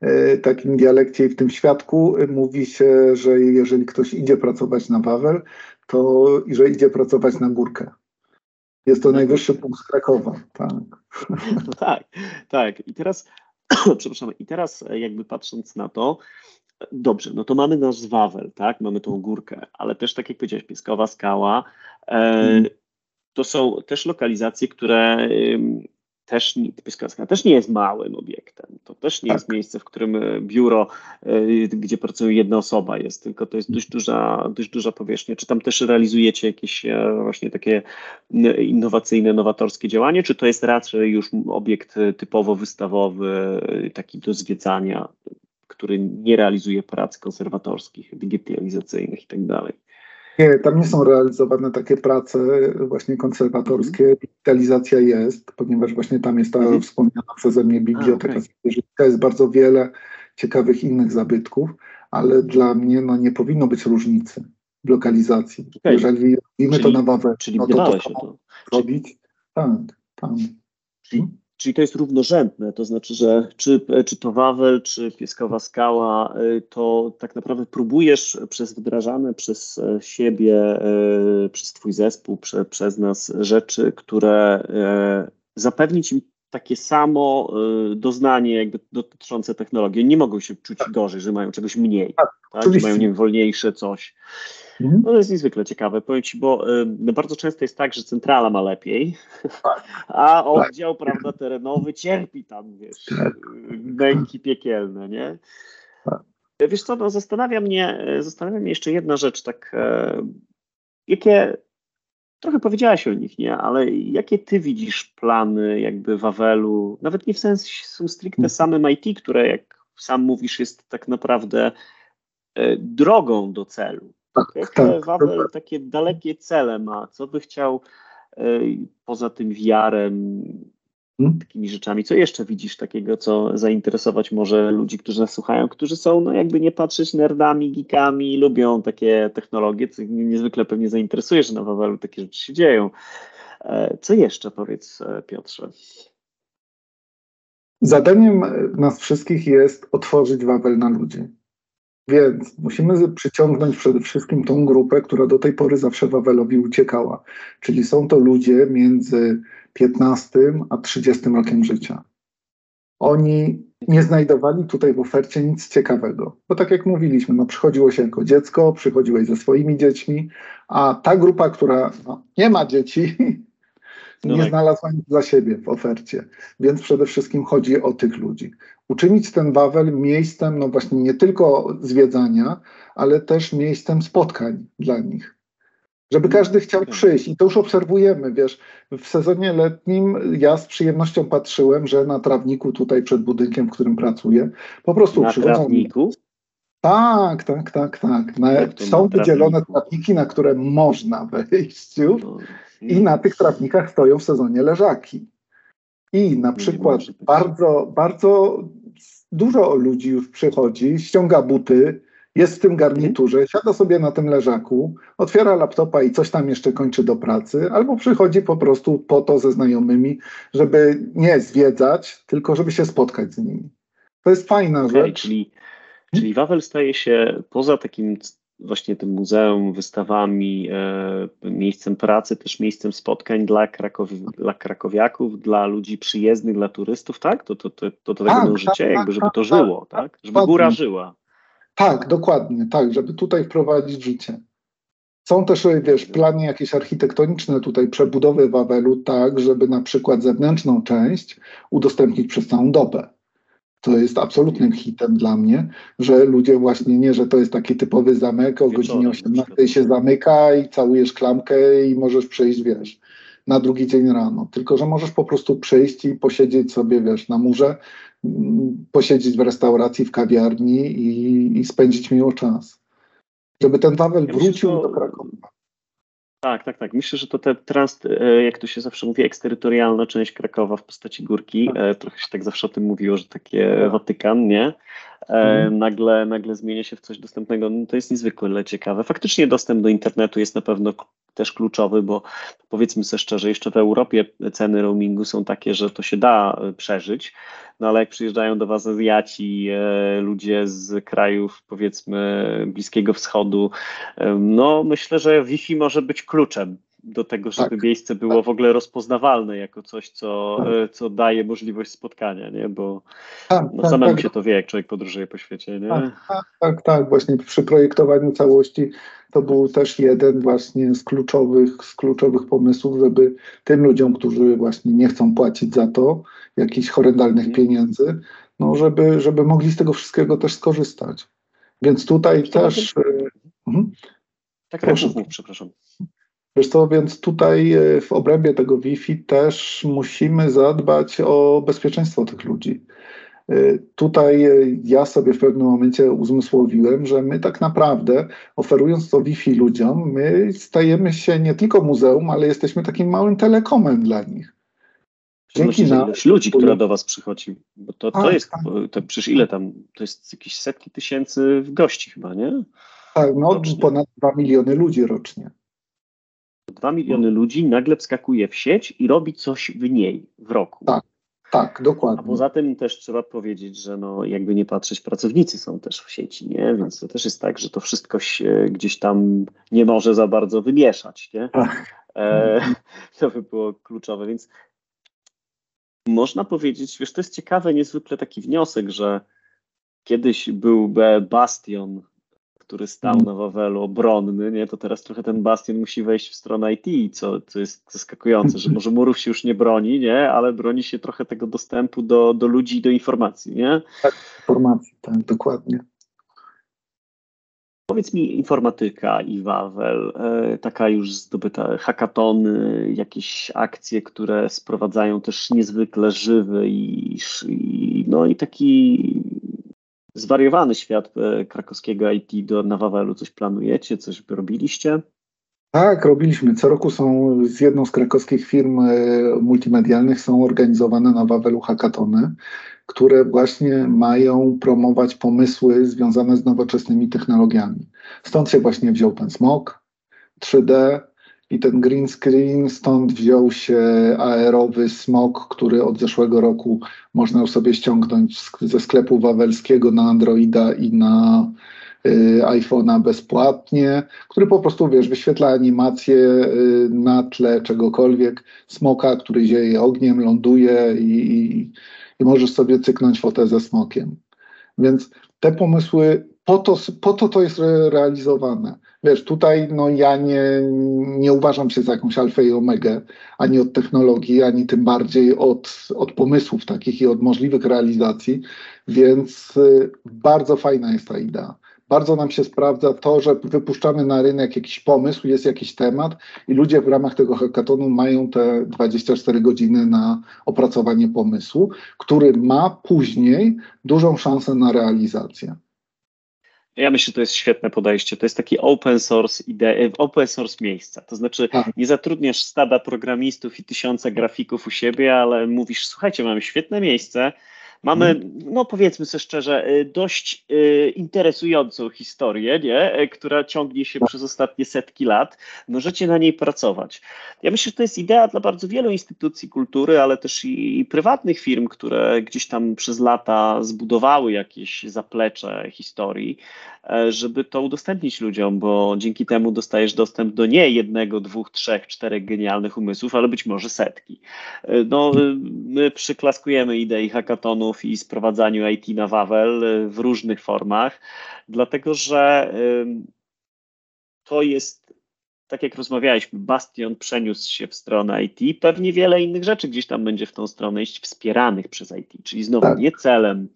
e, takim dialekcie i w tym świadku mówi się, że jeżeli ktoś idzie pracować na Wawel, to i że idzie pracować na górkę. Jest to najwyższy punkt Krakowa. Tak.
No tak, tak. I teraz, przepraszam, i teraz jakby patrząc na to, dobrze, no to mamy nasz Wawel, tak, mamy tą górkę, ale też tak jak powiedziałeś, Pieskowa Skała, e, hmm. to są też lokalizacje, które też, też nie jest małym obiektem. To też nie tak. jest miejsce, w którym e, biuro, e, gdzie pracuje jedna osoba jest, tylko to jest dość duża, dość duża powierzchnia. Czy tam też realizujecie jakieś e, właśnie takie innowacyjne, nowatorskie działanie, czy to jest raczej już obiekt typowo wystawowy, taki do zwiedzania, który nie realizuje prac konserwatorskich, digitalizacyjnych i tak dalej?
Nie, tam nie są realizowane takie prace właśnie konserwatorskie. Mm. Digitalizacja jest, ponieważ właśnie tam jest ta mm. wspomniana przeze mnie biblioteka. Okay. Jest bardzo wiele ciekawych innych zabytków, ale dla mnie no, nie powinno być różnicy w lokalizacji. Okay. Jeżeli robimy to na Wawę,
czyli no to, to, to
robić. Tak, tak.
Czyli, Czyli to jest równorzędne, to znaczy, że czy, czy to Wawel, czy Pieskowa Skała, y, to tak naprawdę próbujesz przez wdrażane przez e, siebie, y, przez Twój zespół, prze, przez nas rzeczy, które e, zapewnić im takie samo doznanie jakby dotyczące technologii. Nie mogą się czuć tak. gorzej, że mają czegoś mniej, tak, tak? że mają nie wiem, wolniejsze coś. Mhm. No to jest niezwykle ciekawe, powiem Ci, bo y, bardzo często jest tak, że centrala ma lepiej, tak. a oddział tak. prawda, terenowy cierpi tam, wiesz, tak. męki piekielne, nie? Tak. Wiesz co, no zastanawia mnie, zastanawia mnie jeszcze jedna rzecz, tak, e, jakie, trochę powiedziałaś o nich, nie, ale jakie Ty widzisz plany jakby Wawelu, nawet nie w sensie są stricte mhm. samym IT, które jak sam mówisz jest tak naprawdę e, drogą do celu, tak, Jakie tak, Wawel tak. takie dalekie cele ma? Co by chciał y, poza tym wiarem hmm? takimi rzeczami. Co jeszcze widzisz takiego, co zainteresować może ludzi, którzy nas słuchają, którzy są, no jakby nie patrzeć, nerdami, geekami, lubią takie technologie, co niezwykle pewnie zainteresuje, że na Wawelu takie rzeczy się dzieją. E, co jeszcze powiedz, e, Piotrze?
Zadaniem nas wszystkich jest otworzyć Wawel na ludzi. Więc musimy przyciągnąć przede wszystkim tą grupę, która do tej pory zawsze Wawelowi uciekała. Czyli są to ludzie między 15 a 30 rokiem życia. Oni nie znajdowali tutaj w ofercie nic ciekawego. Bo tak jak mówiliśmy, no przychodziło się jako dziecko, przychodziłeś ze swoimi dziećmi, a ta grupa, która no, nie ma dzieci, nie tak. znalazła nic dla siebie w ofercie. Więc przede wszystkim chodzi o tych ludzi. Uczynić ten Wawel miejscem, no właśnie nie tylko zwiedzania, ale też miejscem spotkań dla nich. Żeby mm, każdy chciał przyjść. I to już obserwujemy, wiesz, w sezonie letnim ja z przyjemnością patrzyłem, że na trawniku tutaj przed budynkiem, w którym pracuję, po prostu
na przychodzą... trawniku?
Tak, tak, tak, tak. Na, są wydzielone trawniki, na które można wejść już. I na tych trawnikach stoją w sezonie leżaki. I na przykład bardzo, bardzo dużo ludzi już przychodzi, ściąga buty, jest w tym garniturze, siada sobie na tym leżaku, otwiera laptopa i coś tam jeszcze kończy do pracy, albo przychodzi po prostu po to ze znajomymi, żeby nie zwiedzać, tylko żeby się spotkać z nimi. To jest fajna okay, rzecz.
Czyli, czyli Wawel staje się poza takim właśnie tym muzeum, wystawami, e, miejscem pracy, też miejscem spotkań dla, Krakowi, dla krakowiaków, dla ludzi przyjezdnych, dla turystów, tak? To, to, to, to, to tak, tak życie, tak, jakby żeby tak, to żyło, tak? tak? Żeby góra żyła.
Tak, dokładnie, tak, żeby tutaj wprowadzić życie. Są też, wiesz, plany jakieś architektoniczne tutaj przebudowy Wawelu, tak, żeby na przykład zewnętrzną część udostępnić przez całą dobę to jest absolutnym hitem dla mnie, że ludzie właśnie nie, że to jest taki typowy zamek, o godzinie 18 się zamyka i całujesz klamkę i możesz przejść, wiesz, na drugi dzień rano. Tylko, że możesz po prostu przyjść i posiedzieć sobie, wiesz, na murze, mm, posiedzieć w restauracji, w kawiarni i, i spędzić miło czas. Żeby ten Wawel ja wrócił myślę, do Krakowa.
Tak, tak, tak. Myślę, że to te trans, e, jak to się zawsze mówi, eksterytorialna część Krakowa w postaci górki, tak. E, trochę się tak zawsze o tym mówiło, że takie tak. Watykan, nie? Mhm. nagle, nagle zmienia się w coś dostępnego. No to jest niezwykle ciekawe. Faktycznie dostęp do internetu jest na pewno też kluczowy, bo powiedzmy sobie szczerze, jeszcze w Europie ceny roamingu są takie, że to się da przeżyć, no ale jak przyjeżdżają do Was Azjaci, e, ludzie z krajów powiedzmy Bliskiego Wschodu, e, no myślę, że Wi-Fi może być kluczem do tego, żeby tak, miejsce było tak. w ogóle rozpoznawalne jako coś, co, tak. E, co daje możliwość spotkania, nie? Bo tak, no, tak, samemu tak. się to wie, jak człowiek podróżuje po świecie, nie?
Tak, tak, tak, Właśnie przy projektowaniu całości to był też jeden właśnie z kluczowych, z kluczowych pomysłów, żeby tym ludziom, którzy właśnie nie chcą płacić za to jakichś horrendalnych mhm. pieniędzy, no żeby, żeby mogli z tego wszystkiego też skorzystać. Więc tutaj też... E,
mhm. Tak, Proszę. tak, przepraszam.
Co, więc tutaj e, w obrębie tego Wi-Fi też musimy zadbać o bezpieczeństwo tych ludzi. E, tutaj e, ja sobie w pewnym momencie uzmysłowiłem, że my tak naprawdę, oferując to Wi-Fi ludziom, my stajemy się nie tylko muzeum, ale jesteśmy takim małym telekomem dla nich.
Dzięki na ilość ludzi, która do Was przychodzi, bo to, to tak, jest, tak. to przecież ile tam, to jest jakieś setki tysięcy gości chyba, nie?
Tak, no rocznie. ponad 2 miliony ludzi rocznie.
2 miliony ludzi nagle wskakuje w sieć i robi coś w niej w roku.
Tak, tak, dokładnie.
A poza tym też trzeba powiedzieć, że no, jakby nie patrzeć, pracownicy są też w sieci, nie? Więc to też jest tak, że to wszystko się gdzieś tam nie może za bardzo wymieszać, nie? Tak. E, to by było kluczowe, więc można powiedzieć, wiesz, to jest ciekawe, niezwykle taki wniosek, że kiedyś był bastion który stał mm. na Wawelu obronny, nie, to teraz trochę ten bastion musi wejść w stronę IT, co, co jest zaskakujące, że może murów się już nie broni, nie, ale broni się trochę tego dostępu do, do ludzi i do informacji, nie?
Tak, informacji, tak, dokładnie.
Powiedz mi informatyka i Wawel, e, taka już zdobyta, hackatony, jakieś akcje, które sprowadzają też niezwykle żywy i, i no i taki zwariowany świat e, krakowskiego IT do, na Wawelu. Coś planujecie, coś robiliście?
Tak, robiliśmy. Co roku są z jedną z krakowskich firm e, multimedialnych są organizowane na Wawelu hackatony, które właśnie mają promować pomysły związane z nowoczesnymi technologiami. Stąd się właśnie wziął ten smog 3D i ten green screen, stąd wziął się aerowy smog, który od zeszłego roku można sobie ściągnąć ze sklepu wawelskiego na Androida i na Y, iPhone'a bezpłatnie, który po prostu, wiesz, wyświetla animację y, na tle czegokolwiek, smoka, który zieje ogniem, ląduje i, i, i możesz sobie cyknąć fotę ze smokiem. Więc te pomysły, po to, po to to jest realizowane. Wiesz, tutaj no ja nie, nie uważam się za jakąś alfę i omegę, ani od technologii, ani tym bardziej od, od pomysłów takich i od możliwych realizacji, więc y, bardzo fajna jest ta idea bardzo nam się sprawdza to, że wypuszczamy na rynek jakiś pomysł, jest jakiś temat i ludzie w ramach tego hackathonu mają te 24 godziny na opracowanie pomysłu, który ma później dużą szansę na realizację.
Ja myślę, że to jest świetne podejście. To jest taki open source idea, open source miejsca. To znaczy, tak. nie zatrudniasz stada programistów i tysiące grafików u siebie, ale mówisz, słuchajcie, mamy świetne miejsce, Mamy, mhm. no powiedzmy sobie szczerze, y, dość y, interesującą historię, nie? Y, która ciągnie się przez ostatnie setki lat. Możecie na niej pracować. Ja myślę, że to jest idea dla bardzo wielu instytucji kultury, ale też i, i prywatnych firm, które gdzieś tam przez lata zbudowały jakieś zaplecze historii, e, żeby to udostępnić ludziom, bo dzięki temu dostajesz dostęp do nie jednego, dwóch, trzech, czterech genialnych umysłów, ale być może setki. E, no, my przyklaskujemy idei hackathonu i sprowadzaniu IT na Wawel y, w różnych formach, dlatego że to jest, tak jak rozmawialiśmy, Bastion przeniósł się w stronę IT, pewnie wiele innych rzeczy gdzieś tam będzie w tą stronę iść, wspieranych przez IT, czyli znowu tak. nie celem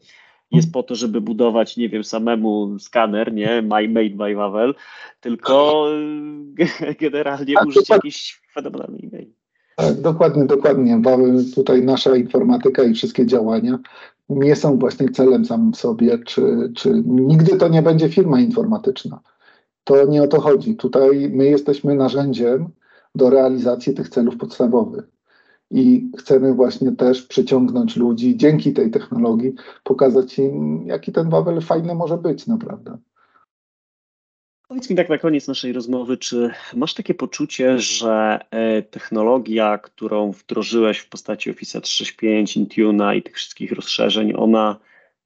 jest po to, żeby budować, nie wiem, samemu skaner, nie, My Made by Wawel, tylko y, generalnie użyć jakiejś fenomenalnej idei.
Tak, dokładnie, dokładnie. Tutaj nasza informatyka i wszystkie działania nie są właśnie celem samym sobie, czy, czy nigdy to nie będzie firma informatyczna. To nie o to chodzi. Tutaj my jesteśmy narzędziem do realizacji tych celów podstawowych. I chcemy właśnie też przyciągnąć ludzi dzięki tej technologii, pokazać im, jaki ten Wawel fajny może być naprawdę.
Powiedz mi tak na koniec naszej rozmowy, czy masz takie poczucie, że e, technologia, którą wdrożyłeś w postaci Office 365, Intune'a i tych wszystkich rozszerzeń, ona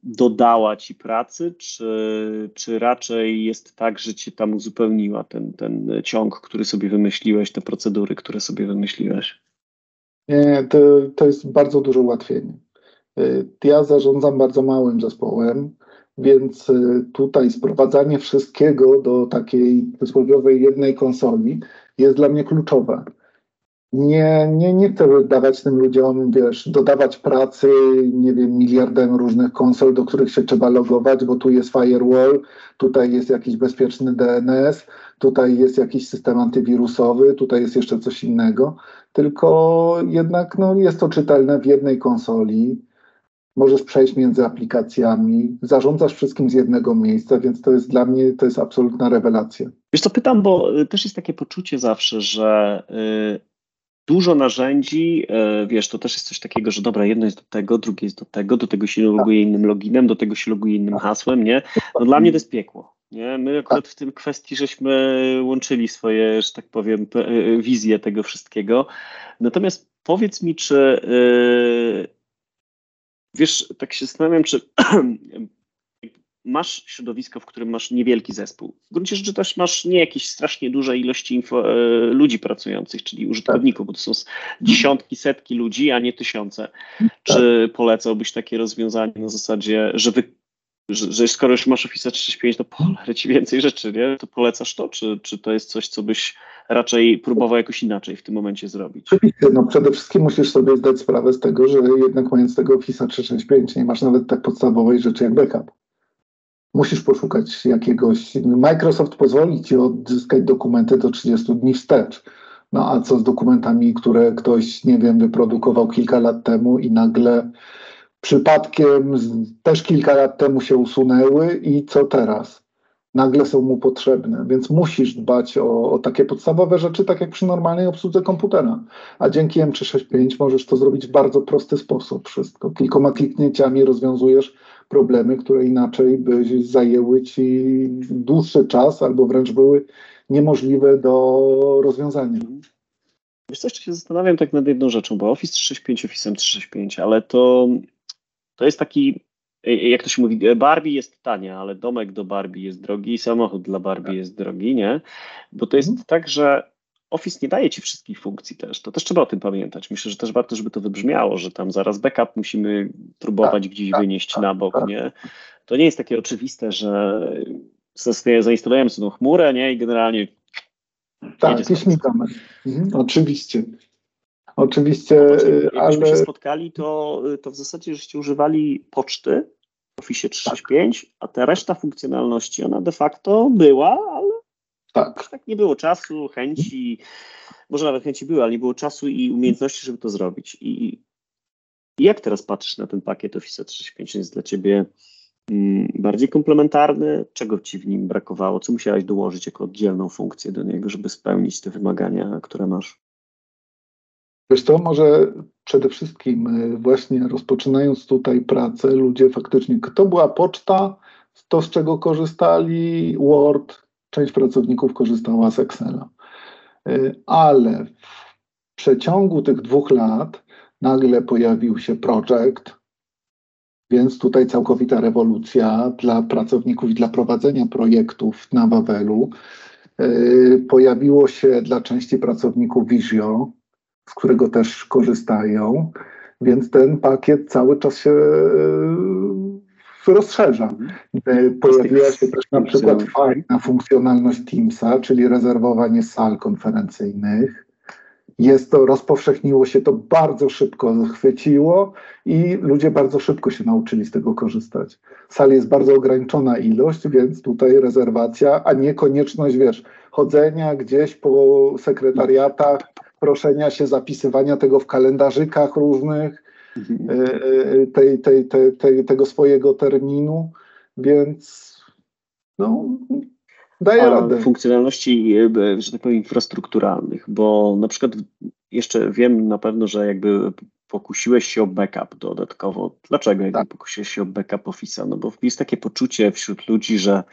dodała ci pracy, czy, czy raczej jest tak, że ci tam uzupełniła ten, ten ciąg, który sobie wymyśliłeś, te procedury, które sobie wymyśliłeś?
Nie, to, to jest bardzo duże ułatwienie. Ja zarządzam bardzo małym zespołem więc y, tutaj sprowadzanie wszystkiego do takiej przysłowiowej jednej konsoli jest dla mnie kluczowe. Nie, nie, nie chcę dawać tym ludziom, wiesz, dodawać pracy, nie wiem, miliardem różnych konsol, do których się trzeba logować, bo tu jest firewall, tutaj jest jakiś bezpieczny DNS, tutaj jest jakiś system antywirusowy, tutaj jest jeszcze coś innego. Tylko jednak no, jest to czytelne w jednej konsoli możesz przejść między aplikacjami, zarządzasz wszystkim z jednego miejsca, więc to jest dla mnie to jest absolutna rewelacja.
Wiesz co, pytam, bo y, też jest takie poczucie zawsze, że y, dużo narzędzi, y, wiesz, to też jest coś takiego, że dobra, jedno jest do tego, drugie jest do tego, do tego się loguje innym loginem, do tego się loguje innym hasłem, nie? No dla mnie to jest piekło. Nie? My akurat w tym kwestii żeśmy łączyli swoje, że tak powiem, wizje tego wszystkiego. Natomiast powiedz mi, czy Wiesz, tak się zastanawiam, czy masz środowisko, w którym masz niewielki zespół. W gruncie rzeczy też masz nie jakieś strasznie duże ilości info, e, ludzi pracujących, czyli użytkowników, bo to są dziesiątki, setki ludzi, a nie tysiące. Czy tak. polecałbyś takie rozwiązanie na zasadzie, że wy że, że skoro już masz Office 365, to polecę ci więcej rzeczy, nie? To polecasz to, czy, czy to jest coś, co byś raczej próbował jakoś inaczej w tym momencie zrobić?
No przede wszystkim musisz sobie zdać sprawę z tego, że jednak mając tego Office 365 nie masz nawet tak podstawowej rzeczy jak backup. Musisz poszukać jakiegoś. Microsoft pozwoli ci odzyskać dokumenty do 30 dni wstecz. No a co z dokumentami, które ktoś, nie wiem, wyprodukował kilka lat temu i nagle przypadkiem też kilka lat temu się usunęły i co teraz? nagle są mu potrzebne, więc musisz dbać o, o, takie podstawowe rzeczy, tak jak przy normalnej obsłudze komputera. A dzięki M365 możesz to zrobić w bardzo prosty sposób. Wszystko kilkoma kliknięciami rozwiązujesz problemy, które inaczej by zajęły ci dłuższy czas albo wręcz były niemożliwe do rozwiązania.
Wiesz co, jeszcze się zastanawiam tak nad jedną rzeczą, bo Office 365 Office 365, ale to, to jest taki, jak to się mówi, Barbie jest tania, ale domek do Barbie jest drogi i samochód dla Barbie tak. jest drogi, nie? Bo to jest mhm. tak, że Office nie daje ci wszystkich funkcji też. To też trzeba o tym pamiętać. Myślę, że też warto, żeby to wybrzmiało, że tam zaraz backup musimy próbować tak, gdzieś tak, wynieść tak, na bok, tak. nie? To nie jest takie oczywiste, że zainstalujemy sobie tą chmurę, nie? I generalnie
tak, jakieś mikamy. Mhm, oczywiście. Oczywiście,
no, ale... się spotkali, to, to w zasadzie żeście używali poczty w Office 365, tak. a ta reszta funkcjonalności, ona de facto była, ale tak. tak nie było czasu, chęci, może nawet chęci były, ale nie było czasu i umiejętności, żeby to zrobić. I, i jak teraz patrzysz na ten pakiet Office 365? Jest dla ciebie mm, bardziej komplementarny? Czego ci w nim brakowało? Co musiałeś dołożyć jako oddzielną funkcję do niego, żeby spełnić te wymagania, które masz?
Wiesz to może przede wszystkim y, właśnie rozpoczynając tutaj pracę, ludzie faktycznie, to była poczta, to z czego korzystali, Word, część pracowników korzystała z Excela. Y, ale w przeciągu tych dwóch lat nagle pojawił się projekt, więc tutaj całkowita rewolucja dla pracowników i dla prowadzenia projektów na Wawelu. Y, pojawiło się dla części pracowników Visio, z którego też korzystają, więc ten pakiet cały czas się y, rozszerza. Mhm. Pojawiła się też na przykład fajna funkcjonalność Teamsa, czyli rezerwowanie sal konferencyjnych. Jest to, rozpowszechniło się to bardzo szybko, chwyciło i ludzie bardzo szybko się nauczyli z tego korzystać. Sal jest bardzo ograniczona ilość, więc tutaj rezerwacja, a nie konieczność, wiesz, chodzenia gdzieś po sekretariatach, proszenia się, zapisywania tego w kalendarzykach różnych, mhm. e, e, tej, tej, tej, tej, tego swojego terminu, więc no, daje A radę.
Funkcjonalności, e, że tak powiem, infrastrukturalnych, bo na przykład jeszcze wiem na pewno, że jakby pokusiłeś się o backup dodatkowo. Dlaczego jakby tak. pokusiłeś się o backup Office'a? No bo jest takie poczucie wśród ludzi, że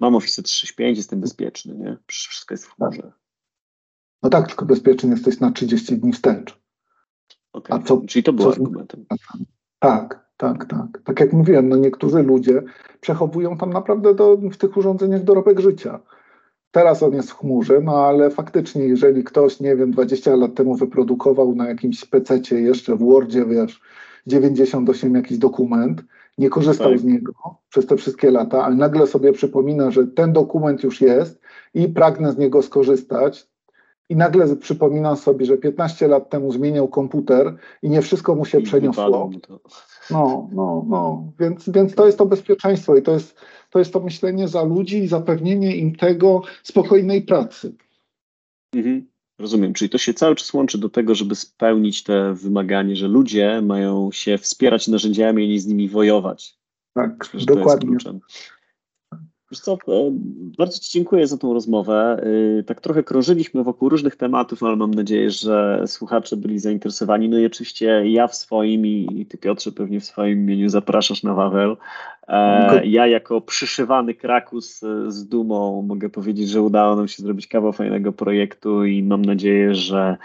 mam Office 365, jestem bezpieczny, nie? Wszystko jest w chmurze. Tak.
No tak, tylko bezpieczny jesteś na 30 dni wstecz.
Okay. A co, Czyli to było co, argumentem.
Tak, tak, tak. Tak jak mówiłem, no niektórzy ludzie przechowują tam naprawdę do, w tych urządzeniach dorobek życia. Teraz on jest w chmurze, no ale faktycznie, jeżeli ktoś, nie wiem, 20 lat temu wyprodukował na jakimś pececie jeszcze w Wordzie, wiesz, 98 jakiś dokument, nie korzystał tak. z niego przez te wszystkie lata, ale nagle sobie przypomina, że ten dokument już jest i pragnę z niego skorzystać, i nagle przypomina sobie, że 15 lat temu zmieniał komputer i nie wszystko mu się I przeniosło. No, no, no, więc, więc to jest to bezpieczeństwo i to jest, to jest to myślenie za ludzi i zapewnienie im tego spokojnej pracy.
Mhm. Rozumiem, czyli to się cały czas łączy do tego, żeby spełnić te wymaganie, że ludzie mają się wspierać narzędziami, a nie z nimi wojować.
Tak, dokładnie.
Wiesz co, e, bardzo Ci dziękuję za tą rozmowę. E, tak trochę krążyliśmy wokół różnych tematów, ale mam nadzieję, że słuchacze byli zainteresowani. No i oczywiście ja w swoim i Ty Piotrze pewnie w swoim imieniu zapraszasz na Wawel. E, ja jako przyszywany Krakus z dumą mogę powiedzieć, że udało nam się zrobić kawał fajnego projektu i mam nadzieję, że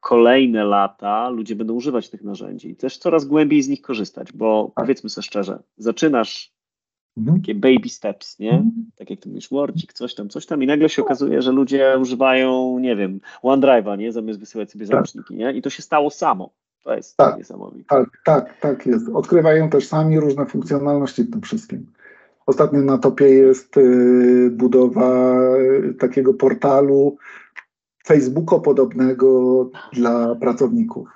kolejne lata ludzie będą używać tych narzędzi i też coraz głębiej z nich korzystać, bo tak. powiedzmy sobie szczerze, zaczynasz Mhm. Takie baby steps, nie? Mhm. Tak jak tu mówisz, Wordzik, coś tam, coś tam i nagle się okazuje, że ludzie używają, nie wiem, OneDrive'a, nie? Zamiast wysyłać sobie tak. załączniki, nie? I to się stało samo. To jest tak, niesamowite.
Tak, tak, tak jest. Odkrywają też sami różne funkcjonalności w tym wszystkim. Ostatnio na topie jest y, budowa y, takiego portalu Facebooka podobnego dla pracowników.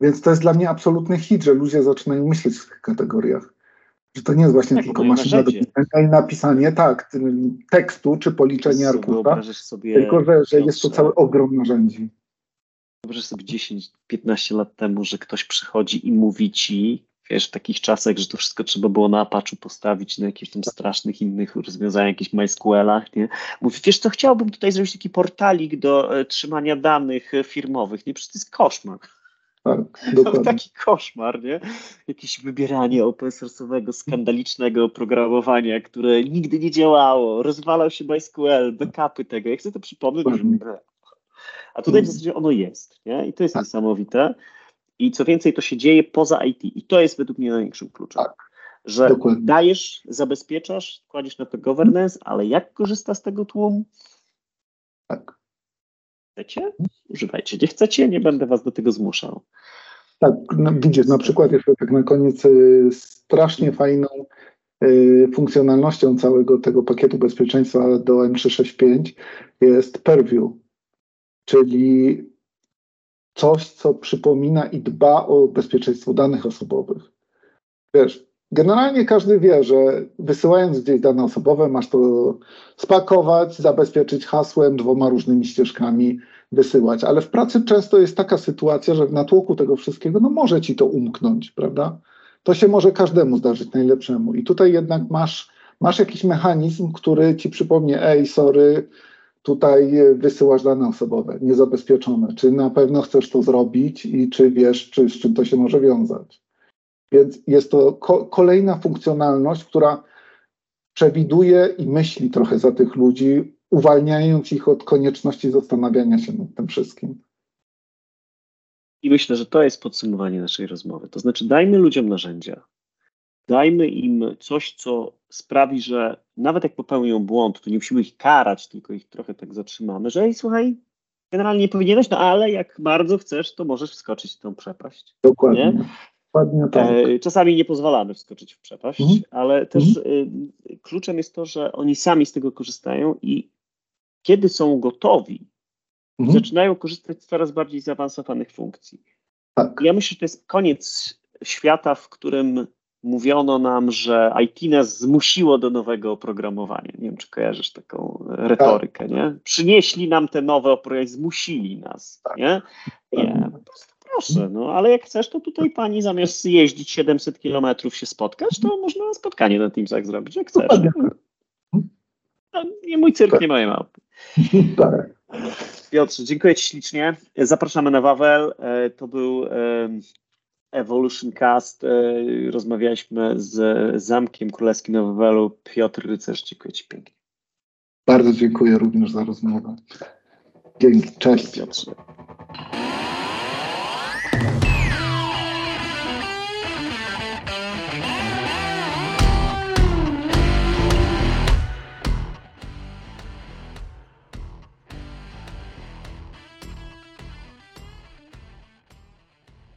Więc to jest dla mnie absolutny hit, że ludzie zaczynają myśleć w tych kategoriach. Że to nie jest właśnie tak, tylko maszyna do pisania i napisanie tak, tekstu czy policzenie arkusza, tylko że, że jest to cały ogrom narzędzi.
Wyobraź sobie 10-15 lat temu, że ktoś przychodzi i mówi ci wiesz, w takich czasach, że to wszystko trzeba było na Apache postawić, na jakichś tam strasznych innych rozwiązaniach, jakichś MySQLach, nie? Mówię, wiesz co, chciałbym tutaj zrobić taki portalik do e, trzymania danych e, firmowych, nie? Przecież to jest koszmar. Tak, taki koszmar, nie? Jakieś wybieranie open source'owego, skandalicznego oprogramowania, które nigdy nie działało, rozwalał się MySQL, backupy tego. Jak chcę to przypomnieć, że... A tutaj w mm. zasadzie ono jest, nie? I to jest tak. niesamowite. I co więcej, to się dzieje poza IT. I to jest według mnie największym kluczem. Tak. Że Dokładnie. dajesz, zabezpieczasz, kładziesz na to governance, ale jak korzysta z tego tłum?
Tak.
Chcecie? Używajcie. Nie chcecie, nie będę was do tego zmuszał.
Tak, no, widzisz, na przykład jeszcze tak na koniec y, strasznie fajną y, funkcjonalnością całego tego pakietu bezpieczeństwa do M365 jest Purview, czyli coś, co przypomina i dba o bezpieczeństwo danych osobowych. Wiesz, generalnie każdy wie, że wysyłając gdzieś dane osobowe, masz to spakować, zabezpieczyć hasłem, dwoma różnymi ścieżkami wysyłać, ale w pracy często jest taka sytuacja, że w natłoku tego wszystkiego, no może ci to umknąć, prawda? To się może każdemu zdarzyć najlepszemu. I tutaj jednak masz, masz jakiś mechanizm, który ci przypomnie, ej, sorry, tutaj wysyłasz dane osobowe niezabezpieczone. Czy na pewno chcesz to zrobić i czy wiesz, czy, z czym to się może wiązać? Więc jest to ko kolejna funkcjonalność, która przewiduje i myśli trochę za tych ludzi, uwalniając ich od konieczności zastanawiania się nad tym wszystkim.
I myślę, że to jest podsumowanie naszej rozmowy. To znaczy, dajmy ludziom narzędzia, dajmy im coś, co sprawi, że nawet jak popełnią błąd, to nie musimy ich karać, tylko ich trochę tak zatrzymamy, że ej, słuchaj, generalnie nie powinieneś, no ale jak bardzo chcesz, to możesz wskoczyć w tą przepaść.
Dokładnie. Nie? Dokładnie tak.
E, czasami nie pozwalamy wskoczyć w przepaść, mhm. ale też mhm. kluczem jest to, że oni sami z tego korzystają i kiedy są gotowi, mhm. zaczynają korzystać z coraz bardziej zaawansowanych funkcji. Tak. Ja myślę, że to jest koniec świata, w którym mówiono nam, że IT nas zmusiło do nowego oprogramowania. Nie wiem, czy kojarzysz taką retorykę, tak. nie? Przynieśli nam te nowe oprogramowania, zmusili nas, tak. nie? Nie, prostu proszę, no ale jak chcesz, to tutaj pani zamiast jeździć 700 kilometrów się spotkać, to można spotkanie na Teamsach zrobić, jak chcesz. No, nie mój cyrk, tak. nie moje małpy. Tak. Piotrze, dziękuję Ci ślicznie. Zapraszamy na Wawel. E, to był Evolution Cast. E, rozmawialiśmy z Zamkiem Królewskim na Wawelu. Piotr Rycerz, dziękuję Ci pięknie.
Bardzo dziękuję również za rozmowę. Dzięki, cześć.
Piotrze.